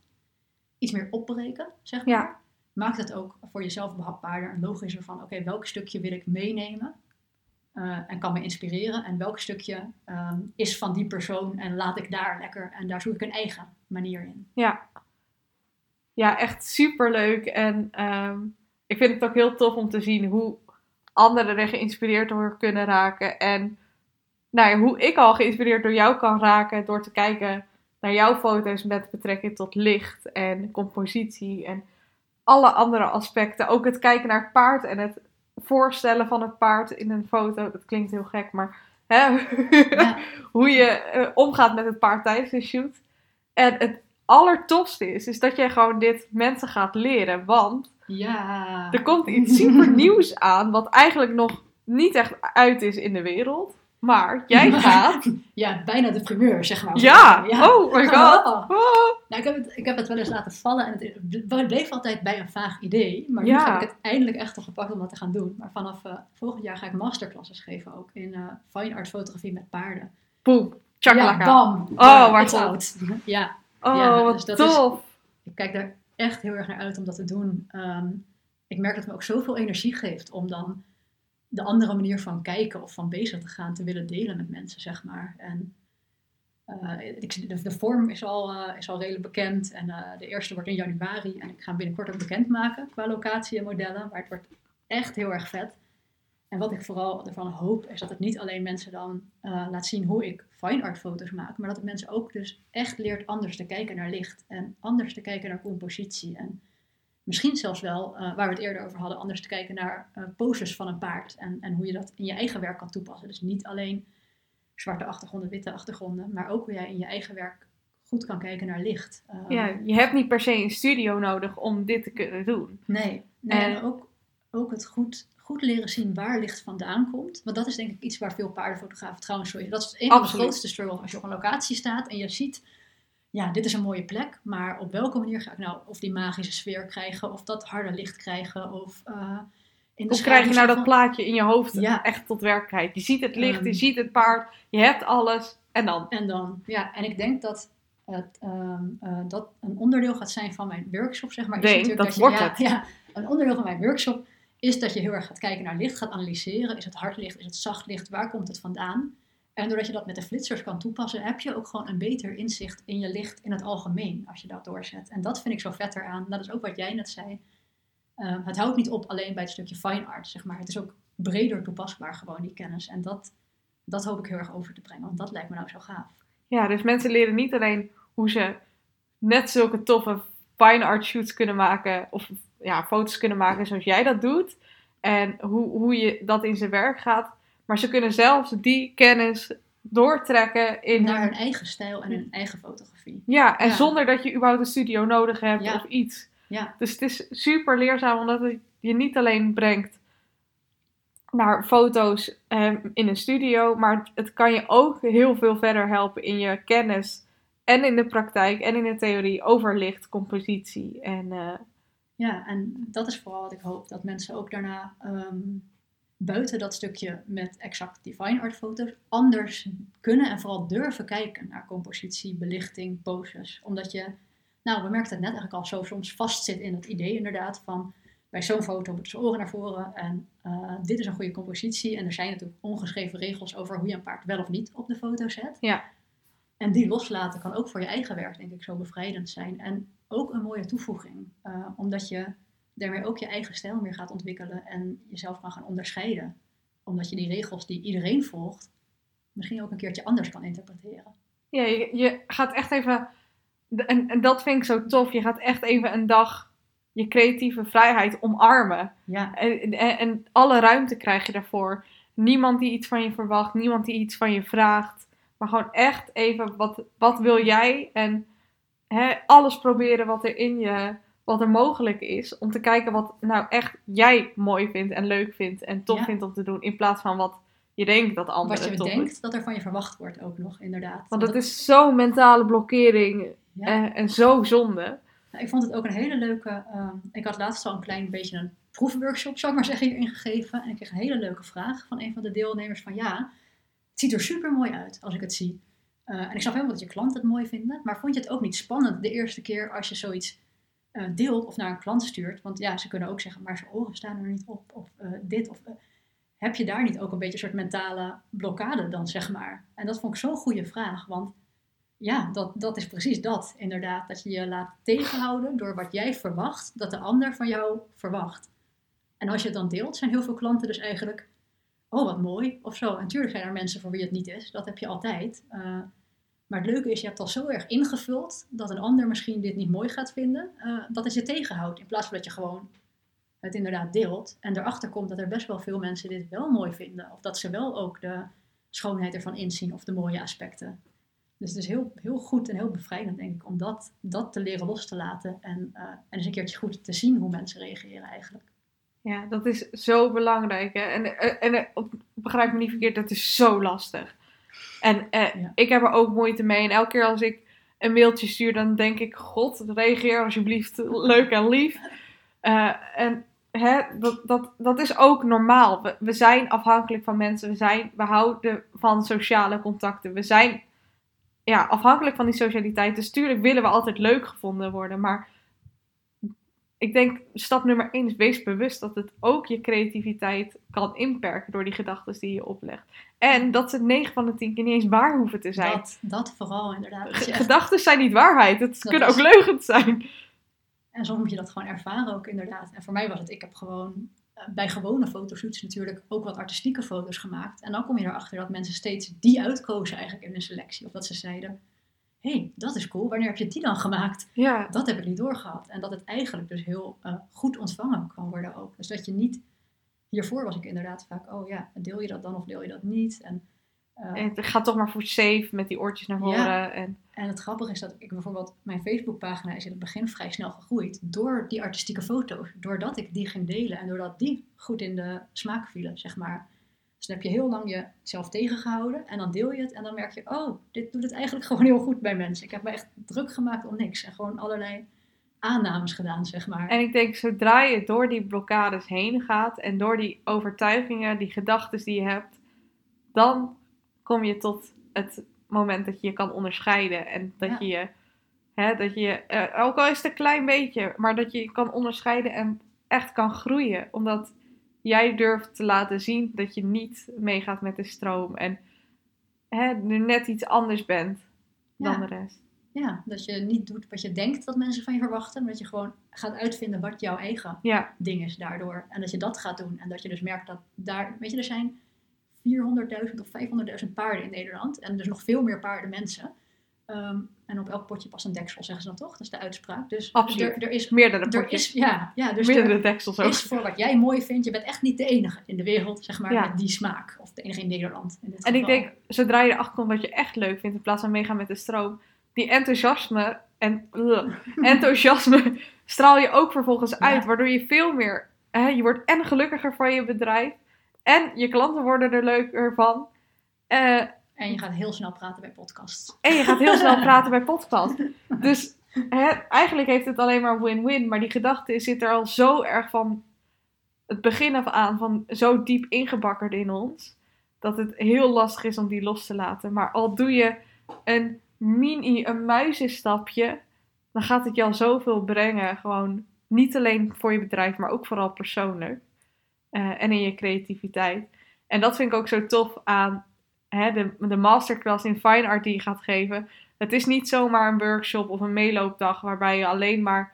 [SPEAKER 2] iets meer opbreken, zeg maar
[SPEAKER 1] Ja.
[SPEAKER 2] maakt het ook voor jezelf behapbaarder en logischer van oké, welk stukje wil ik meenemen eh, en kan me inspireren en welk stukje ehm, is van die persoon en laat ik daar lekker en daar zoek ik een eigen manier in.
[SPEAKER 1] Ja. Ja, echt super leuk. En ehm, ik vind het ook heel tof om te zien hoe anderen er geïnspireerd door kunnen raken. En nou ja, hoe ik al geïnspireerd door jou kan raken door te kijken naar jouw foto's met betrekking tot licht en compositie en alle andere aspecten. Ook het kijken naar het paard en het voorstellen van het paard in een foto. Dat klinkt heel gek, maar hè? <laughs>
[SPEAKER 2] Ja.
[SPEAKER 1] hoe je eh, omgaat met het paard tijdens de shoot. En het allertofste is, is dat jij gewoon dit mensen gaat leren. Want
[SPEAKER 2] Ja.
[SPEAKER 1] er komt iets super nieuws aan, wat eigenlijk nog niet echt uit is in de wereld. Maar jij gaat. <laughs>
[SPEAKER 2] Ja, bijna de primeur, zeg maar.
[SPEAKER 1] Ja! Oh my god!
[SPEAKER 2] Oh.
[SPEAKER 1] Oh.
[SPEAKER 2] Nou, ik, heb het, ik heb het wel eens laten vallen en het ble- bleef altijd bij een vaag idee. Maar nu
[SPEAKER 1] Ja.
[SPEAKER 2] heb ik het eindelijk echt al gepakt om dat te gaan doen. Maar vanaf eh, volgend jaar ga ik masterclasses geven ook in eh, fine art fotografie met paarden.
[SPEAKER 1] Boom!
[SPEAKER 2] Ja,
[SPEAKER 1] Chakalaka!
[SPEAKER 2] bam!
[SPEAKER 1] Oh, waar tof.
[SPEAKER 2] out. <laughs> Ja,
[SPEAKER 1] oh,
[SPEAKER 2] Ja,
[SPEAKER 1] wat
[SPEAKER 2] dus dat is-
[SPEAKER 1] tof!
[SPEAKER 2] ik kijk daar echt heel erg naar uit om dat te doen. Ehm, ik merk dat het me ook zoveel energie geeft om dan de andere manier van kijken of van bezig te gaan te willen delen met mensen, zeg maar. En eh, ik, de, vorm is al, eh, is al redelijk bekend en eh, de eerste wordt in januari en ik ga hem binnenkort ook bekendmaken qua locatie en modellen, maar het wordt echt heel erg vet. En wat ik vooral ervan hoop, is dat het niet alleen mensen dan eh, laat zien hoe ik fine art foto's maak, maar dat het mensen ook dus echt leert anders te kijken naar licht en anders te kijken naar compositie. En misschien zelfs wel, eh, waar we het eerder over hadden, anders te kijken naar eh, poses van een paard en, en hoe je dat in je eigen werk kan toepassen. Dus niet alleen zwarte achtergronden, witte achtergronden, maar ook hoe jij in je eigen werk goed kan kijken naar licht.
[SPEAKER 1] Ja, je hebt niet per se een studio nodig om dit te kunnen doen.
[SPEAKER 2] Nee, nee
[SPEAKER 1] En-
[SPEAKER 2] en ook, ook het goed, goed leren zien waar licht vandaan komt. Want dat is denk ik iets waar veel paardenfotografen trouwens zo Dat is een van de grootste struggles als je op een locatie staat en je ziet, ja, dit is een mooie plek, maar op welke manier ga ik nou of die magische sfeer krijgen, of dat harde licht krijgen, of uh, in de
[SPEAKER 1] Hoe krijg je nou dat
[SPEAKER 2] van-
[SPEAKER 1] plaatje in je hoofd
[SPEAKER 2] Ja.
[SPEAKER 1] echt tot werkelijkheid? Je ziet het licht, je
[SPEAKER 2] Ehm.
[SPEAKER 1] ziet het paard, je hebt alles. En dan?
[SPEAKER 2] En dan, ja, en ik denk dat het, ehm, eh, dat een onderdeel gaat zijn van mijn workshop, zeg maar. is
[SPEAKER 1] Denk,
[SPEAKER 2] natuurlijk
[SPEAKER 1] dat
[SPEAKER 2] je-
[SPEAKER 1] wordt
[SPEAKER 2] ja,
[SPEAKER 1] het.
[SPEAKER 2] Ja, een onderdeel van mijn workshop is dat je heel erg gaat kijken naar licht, gaat analyseren. Is het hard licht, is het zacht licht, waar komt het vandaan? En doordat je dat met de flitsers kan toepassen, heb je ook gewoon een beter inzicht in je licht in het algemeen, als je dat doorzet. En dat vind ik zo vet eraan. Dat is ook wat jij net zei. Ehm, het houdt niet op alleen bij het stukje fine art, zeg maar. Het is ook breder toepasbaar, gewoon die kennis. En dat, dat hoop ik heel erg over te brengen, want dat lijkt me nou zo gaaf.
[SPEAKER 1] Ja, dus mensen leren niet alleen hoe ze net zulke toffe fine art shoots kunnen maken. Of ja, foto's kunnen maken zoals jij dat doet. En hoe, hoe je dat in zijn werk gaat. Maar ze kunnen zelfs die kennis doortrekken in
[SPEAKER 2] naar
[SPEAKER 1] hun
[SPEAKER 2] hun eigen stijl en hun eigen fotografie.
[SPEAKER 1] Ja, en
[SPEAKER 2] Ja.
[SPEAKER 1] zonder dat je überhaupt een studio nodig hebt
[SPEAKER 2] Ja.
[SPEAKER 1] of iets.
[SPEAKER 2] Ja.
[SPEAKER 1] Dus het is super leerzaam omdat het je niet alleen brengt naar foto's ehm, in een studio, maar het kan je ook heel veel verder helpen in je kennis en in de praktijk en in de theorie over licht, compositie en eh,
[SPEAKER 2] Ja, en dat is vooral wat ik hoop, dat mensen ook daarna ehm, buiten dat stukje met exact die fine art foto's anders kunnen en vooral durven kijken naar compositie, belichting, poses. Omdat je, nou we merkten het net eigenlijk al, zo soms vastzit in het idee inderdaad van bij zo'n foto moeten ze oren naar voren en eh, dit is een goede compositie. En er zijn natuurlijk ongeschreven regels over hoe je een paard wel of niet op de foto zet.
[SPEAKER 1] Ja.
[SPEAKER 2] En die loslaten kan ook voor je eigen werk, denk ik, zo bevrijdend zijn. En ook een mooie toevoeging, uh, omdat je daarmee ook je eigen stijl meer gaat ontwikkelen en jezelf kan gaan onderscheiden. Omdat je die regels die iedereen volgt, misschien ook een keertje anders kan interpreteren.
[SPEAKER 1] Ja, je, je gaat echt even, en, en dat vind ik zo tof, je gaat echt even een dag je creatieve vrijheid omarmen.
[SPEAKER 2] Ja.
[SPEAKER 1] En, en, en, alle ruimte krijg je daarvoor. Niemand die iets van je verwacht, niemand die iets van je vraagt. Maar gewoon echt even, wat, wat wil jij? En hè, alles proberen wat er in je, wat er mogelijk is. Om te kijken wat nou echt jij mooi vindt en leuk vindt en tof vindt om te doen. In plaats van wat je denkt dat anderen
[SPEAKER 2] Wat je denkt dat er van je verwacht wordt ook nog, inderdaad.
[SPEAKER 1] Want dat, is zo'n mentale blokkering en, en zo zonde.
[SPEAKER 2] Nou, ik vond het ook een hele leuke. Uh, ik had laatst al een klein beetje een proefworkshop, zou ik maar zeggen, hierin gegeven. En ik kreeg een hele leuke vraag van een van de deelnemers: van ja, het ziet er super mooi uit als ik het zie. Uh, en ik snap helemaal dat je klanten het mooi vinden. Maar vond je het ook niet spannend de eerste keer als je zoiets uh, deelt of naar een klant stuurt? Want ja, ze kunnen ook zeggen, maar zijn oren staan er niet op. Of uh, dit. Of, heb je daar niet ook een beetje een soort mentale blokkade dan, zeg maar? En dat vond ik zo'n goede vraag. Want ja, dat, dat is precies dat, inderdaad. Dat je je laat tegenhouden door wat jij verwacht, dat de ander van jou verwacht. En als je het dan deelt, zijn heel veel klanten dus eigenlijk, oh wat mooi, of zo. En natuurlijk zijn er mensen voor wie het niet is, dat heb je altijd. Uh, maar het leuke is, je hebt al zo erg ingevuld dat een ander misschien dit niet mooi gaat vinden, uh, dat het je tegenhoudt. In plaats van dat je gewoon het inderdaad deelt en erachter komt dat er best wel veel mensen dit wel mooi vinden. Of dat ze wel ook de schoonheid ervan inzien of de mooie aspecten. Dus het is heel, heel goed en heel bevrijdend, denk ik, om dat, dat te leren los te laten. En, uh, en eens een keertje goed te zien hoe mensen reageren eigenlijk.
[SPEAKER 1] Ja, dat is zo belangrijk. Hè? En, en, en begrijp me niet verkeerd, dat is zo lastig. En eh, ja. ik heb er ook moeite mee. En elke keer als ik een mailtje stuur, dan denk ik: God, reageer alsjeblieft leuk en lief. Uh, en hè, dat, dat, dat is ook normaal. We, we zijn afhankelijk van mensen. We, zijn, we houden van sociale contacten. We zijn ja, afhankelijk van die socialiteit. Dus tuurlijk willen we altijd leuk gevonden worden. Maar ik denk, stap nummer één is wees bewust dat het ook je creativiteit kan inperken door die gedachten die je oplegt. En dat ze 9 van de 10 keer niet eens waar hoeven te zijn.
[SPEAKER 2] Dat, dat vooral inderdaad.
[SPEAKER 1] Gedachten zijn niet waarheid. Het kunnen ook leugens zijn.
[SPEAKER 2] En soms moet je dat gewoon ervaren ook inderdaad. En voor mij was het, ik heb gewoon bij gewone fotoshoots natuurlijk ook wat artistieke foto's gemaakt. En dan kom je erachter dat mensen steeds die uitkozen eigenlijk in hun selectie. Of dat ze zeiden, hé, hey, dat is cool, wanneer heb je die dan gemaakt?
[SPEAKER 1] Ja.
[SPEAKER 2] Dat heb ik niet doorgehad. En dat het eigenlijk dus heel uh, goed ontvangen kan worden ook. Dus dat je niet, hiervoor was ik inderdaad vaak, oh ja, deel je dat dan of deel je dat niet? En,
[SPEAKER 1] uh, en het gaat toch maar voor safe met die oortjes naar voren.
[SPEAKER 2] Ja.
[SPEAKER 1] En...
[SPEAKER 2] en het grappige is dat ik bijvoorbeeld, mijn Facebookpagina is in het begin vrij snel gegroeid door die artistieke foto's. Doordat ik die ging delen en doordat die goed in de smaak vielen, zeg maar. Dus dan heb je heel lang jezelf tegengehouden en dan deel je het en dan merk je, oh, dit doet het eigenlijk <laughs> gewoon heel goed bij mensen. Ik heb me echt druk gemaakt om niks en gewoon allerlei aannames gedaan, zeg maar.
[SPEAKER 1] En ik denk, zodra je door die blokkades heen gaat en door die overtuigingen, die gedachten die je hebt, dan kom je tot het moment dat je je kan onderscheiden en dat
[SPEAKER 2] Ja.
[SPEAKER 1] je je, hè, dat je, eh, ook al is het een klein beetje, maar dat je je kan onderscheiden en echt kan groeien, omdat jij durft te laten zien dat je niet meegaat met de stroom en hè, net iets anders bent dan
[SPEAKER 2] Ja.
[SPEAKER 1] de rest.
[SPEAKER 2] Ja, dat je niet doet wat je denkt dat mensen van je verwachten, maar dat je gewoon gaat uitvinden wat jouw eigen
[SPEAKER 1] Ja,
[SPEAKER 2] ding is daardoor. En dat je dat gaat doen. En dat je dus merkt dat daar, weet je, er zijn 400.000 of 500.000 paarden in Nederland. En dus nog veel meer paarden mensen. Ehm, en op elk potje past een deksel, zeggen ze dan toch? Dat is de uitspraak. Dus
[SPEAKER 1] Absoluut.
[SPEAKER 2] Er, er is,
[SPEAKER 1] meerdere
[SPEAKER 2] er
[SPEAKER 1] potjes,
[SPEAKER 2] is, ja, ja, dus
[SPEAKER 1] meerdere
[SPEAKER 2] er
[SPEAKER 1] deksels ook.
[SPEAKER 2] is voor wat jij mooi vindt. Je bent echt niet de enige in de wereld, zeg maar,
[SPEAKER 1] Ja.
[SPEAKER 2] met die smaak. Of de enige in Nederland. In
[SPEAKER 1] En ik denk, zodra je erachter komt wat je echt leuk vindt, in plaats van meegaan met de stroom, die enthousiasme en <laughs> enthousiasme straal je ook vervolgens
[SPEAKER 2] Ja.
[SPEAKER 1] uit, waardoor je veel meer, hè, je wordt en gelukkiger van je bedrijf, en je klanten worden er leuker van, eh,
[SPEAKER 2] En je gaat heel snel praten bij podcasts.
[SPEAKER 1] en je gaat heel <laughs> snel praten bij podcast. Dus eigenlijk heeft het alleen maar win-win, maar die gedachte zit er al zo erg van het begin af aan, van zo diep ingebakkerd in ons, dat het heel lastig is om die los te laten. Maar al doe je een mini, een muizenstapje, dan gaat het je al zoveel brengen. Gewoon niet alleen voor je bedrijf, maar ook vooral persoonlijk. Eh, en in je creativiteit. En dat vind ik ook zo tof aan hè, de, de masterclass in fine art die je gaat geven. Het is niet zomaar een workshop of een meeloopdag waarbij je alleen maar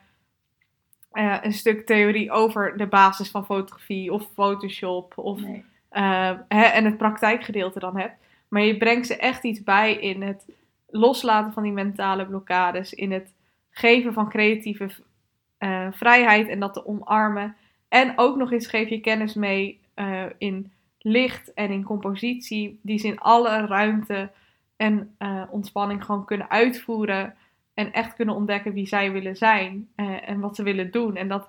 [SPEAKER 1] eh, een stuk theorie over de basis van fotografie of Photoshop of,
[SPEAKER 2] Nee.
[SPEAKER 1] eh, hè, en het praktijkgedeelte dan hebt. Maar je brengt ze echt iets bij in het loslaten van die mentale blokkades, in het geven van creatieve eh, vrijheid en dat te omarmen. En ook nog eens geef je kennis mee in licht en in compositie, die ze in alle ruimte en eh, ontspanning gewoon kunnen uitvoeren en echt kunnen ontdekken wie zij willen zijn eh, en wat ze willen doen. En dat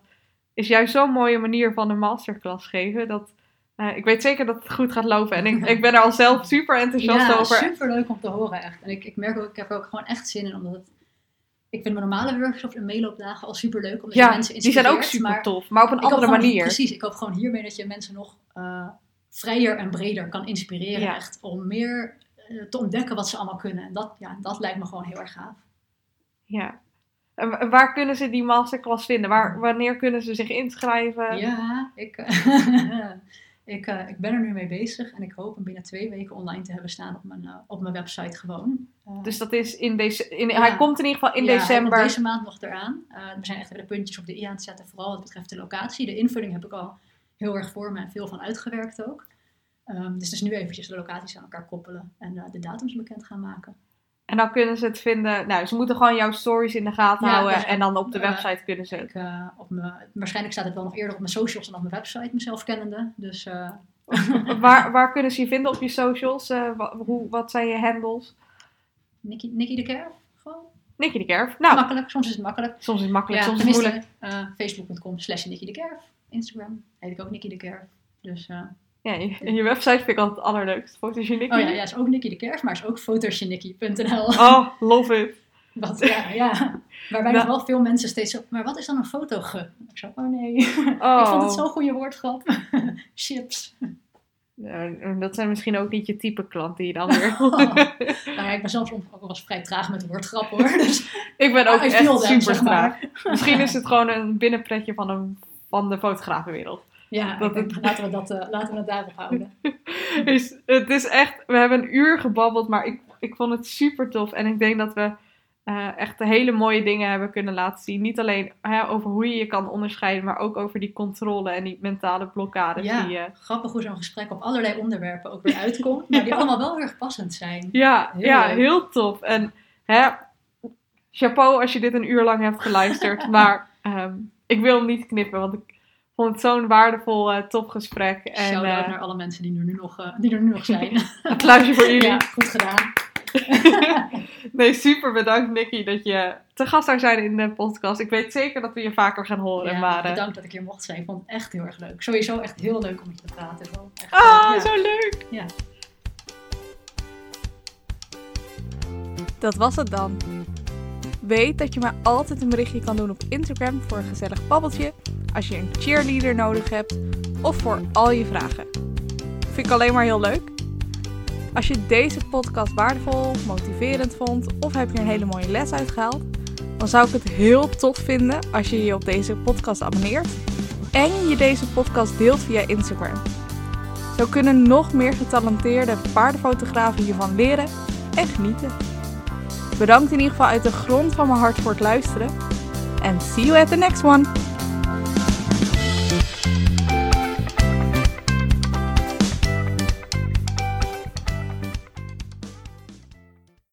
[SPEAKER 1] is juist zo'n mooie manier van een masterclass geven. Dat, eh, ik weet zeker dat het goed gaat lopen en ik, <laughs> ik ben er al zelf super enthousiast
[SPEAKER 2] Ja,
[SPEAKER 1] over.
[SPEAKER 2] super leuk om te horen echt. En ik, ik merk ook, ik heb er ook gewoon echt zin in, omdat het, ik vind mijn normale workshops en meeloopdagen al super leuk, omdat je
[SPEAKER 1] Ja,
[SPEAKER 2] mensen
[SPEAKER 1] die zijn ook super
[SPEAKER 2] maar
[SPEAKER 1] tof, maar op een andere
[SPEAKER 2] gewoon-
[SPEAKER 1] manier.
[SPEAKER 2] Precies, ik hoop gewoon hiermee dat je mensen nog vrijer en breder kan inspireren,
[SPEAKER 1] Ja.
[SPEAKER 2] echt, om meer eh, te ontdekken wat ze allemaal kunnen. En dat, ja, dat lijkt me gewoon heel erg gaaf.
[SPEAKER 1] Ja. En wa- waar kunnen ze die masterclass vinden? Waar, wanneer kunnen ze zich inschrijven?
[SPEAKER 2] Ja, ik, <laughs> ik, eh, ik ben er nu mee bezig en ik hoop hem binnen twee weken online te hebben staan op mijn, eh, op mijn website gewoon. Eh,
[SPEAKER 1] Dus dat is in deze. In,
[SPEAKER 2] Ja.
[SPEAKER 1] Hij komt in ieder geval in
[SPEAKER 2] Ja, hij
[SPEAKER 1] december.
[SPEAKER 2] komt deze maand nog eraan. Eh, we zijn echt weer de puntjes op de i aan het zetten, vooral wat betreft de locatie. De invulling heb ik al heel erg voor me en veel van uitgewerkt ook. Ehm, dus is nu eventjes de locaties aan elkaar koppelen en eh, de datums bekend gaan maken.
[SPEAKER 1] En dan kunnen ze het vinden. Nou, ze moeten gewoon jouw stories in de gaten
[SPEAKER 2] Ja,
[SPEAKER 1] houden.
[SPEAKER 2] dus,
[SPEAKER 1] En dan op de
[SPEAKER 2] eh,
[SPEAKER 1] website kunnen ze.
[SPEAKER 2] Ik, eh, op mijn, waarschijnlijk staat het wel nog eerder op mijn socials dan op mijn website, mezelf kennende. Dus <laughs>
[SPEAKER 1] waar, <laughs> waar kunnen ze je vinden op je socials? Eh, wa- hoe, wat zijn je handles?
[SPEAKER 2] Nicky, Nicky de Kerf, gewoon
[SPEAKER 1] Nicky de Kerf. Nou,
[SPEAKER 2] makkelijk. Soms is het makkelijk.
[SPEAKER 1] soms is het makkelijk,
[SPEAKER 2] Ja,
[SPEAKER 1] soms is het moeilijk.
[SPEAKER 2] Facebook.com slash Nicky de Kerf. Instagram heet ik ook Nicky de Kerf. Dus, eh,
[SPEAKER 1] Ja, en je website vind ik altijd het allerleukst. Fotogeniek.
[SPEAKER 2] oh ja, ja, is ook Nicky de Kerf, maar is ook fotogenicky.nl.
[SPEAKER 1] Oh, love it.
[SPEAKER 2] Wat, ja, ja. Waarbij
[SPEAKER 1] Nou.
[SPEAKER 2] nog wel veel mensen steeds zo, maar wat is dan een fotoge? Ik zo, oh nee.
[SPEAKER 1] Oh. <laughs>
[SPEAKER 2] ik vond het zo'n goede woordgrap. <laughs> Chips.
[SPEAKER 1] Ja, dat zijn misschien ook niet je type klant die je dan weer... <laughs>
[SPEAKER 2] nou ja, ik ben zelfs ook wel eens vrij traag met woordgrappen hoor. Dus
[SPEAKER 1] ik ben ook
[SPEAKER 2] I feel
[SPEAKER 1] echt
[SPEAKER 2] them,
[SPEAKER 1] super
[SPEAKER 2] zeg maar.
[SPEAKER 1] traag. Misschien is het gewoon een binnenpretje van, een, van de fotografenwereld.
[SPEAKER 2] Ja,
[SPEAKER 1] Dat
[SPEAKER 2] laten, we dat, eh, laten we het daarop houden. <laughs>
[SPEAKER 1] Is, het is echt, we hebben een uur gebabbeld, maar ik, ik vond het super tof. En ik denk dat we eh, echt hele mooie dingen hebben kunnen laten zien. Niet alleen hè, over hoe je je kan onderscheiden, maar ook over die controle en die mentale blokkades.
[SPEAKER 2] Ja,
[SPEAKER 1] Die, je
[SPEAKER 2] grappig hoe zo'n gesprek op allerlei onderwerpen ook weer uitkomt, maar die allemaal wel heel erg passend zijn.
[SPEAKER 1] ja,
[SPEAKER 2] Heel
[SPEAKER 1] ja
[SPEAKER 2] leuk.
[SPEAKER 1] heel tof. En hè, chapeau als je dit een uur lang hebt geluisterd. <laughs> maar ehm, ik wil hem niet knippen, want ik vond het zo'n waardevol, eh tof gesprek. En
[SPEAKER 2] Shout-out
[SPEAKER 1] eh,
[SPEAKER 2] naar alle mensen die er nu nog, eh, die er nu nog zijn. <laughs>
[SPEAKER 1] applausje voor <laughs> jullie.
[SPEAKER 2] ja, goed gedaan. <laughs>
[SPEAKER 1] Nee, super bedankt Nicky dat je te gast zou zijn in de podcast. Ik weet zeker dat we je vaker gaan horen.
[SPEAKER 2] Ja,
[SPEAKER 1] maar, eh,
[SPEAKER 2] bedankt dat ik hier mocht zijn. Ik vond het echt heel erg leuk. Sowieso echt heel leuk om met je te praten. Echt,
[SPEAKER 1] Ah,
[SPEAKER 2] ja.
[SPEAKER 1] zo leuk!
[SPEAKER 2] Ja.
[SPEAKER 1] Dat was het dan. Weet dat je mij altijd een berichtje kan doen op Instagram voor een gezellig babbeltje, als je een cheerleader nodig hebt of voor al je vragen. Vind ik alleen maar heel leuk. Als je deze podcast waardevol, motiverend vond of heb je een hele mooie les uitgehaald, dan zou ik het heel tof vinden als je je op deze podcast abonneert en je deze podcast deelt via Instagram. Zo kunnen nog meer getalenteerde paardenfotografen hiervan leren en genieten. Bedankt in ieder geval uit de grond van mijn hart voor het luisteren. En see you at the next one!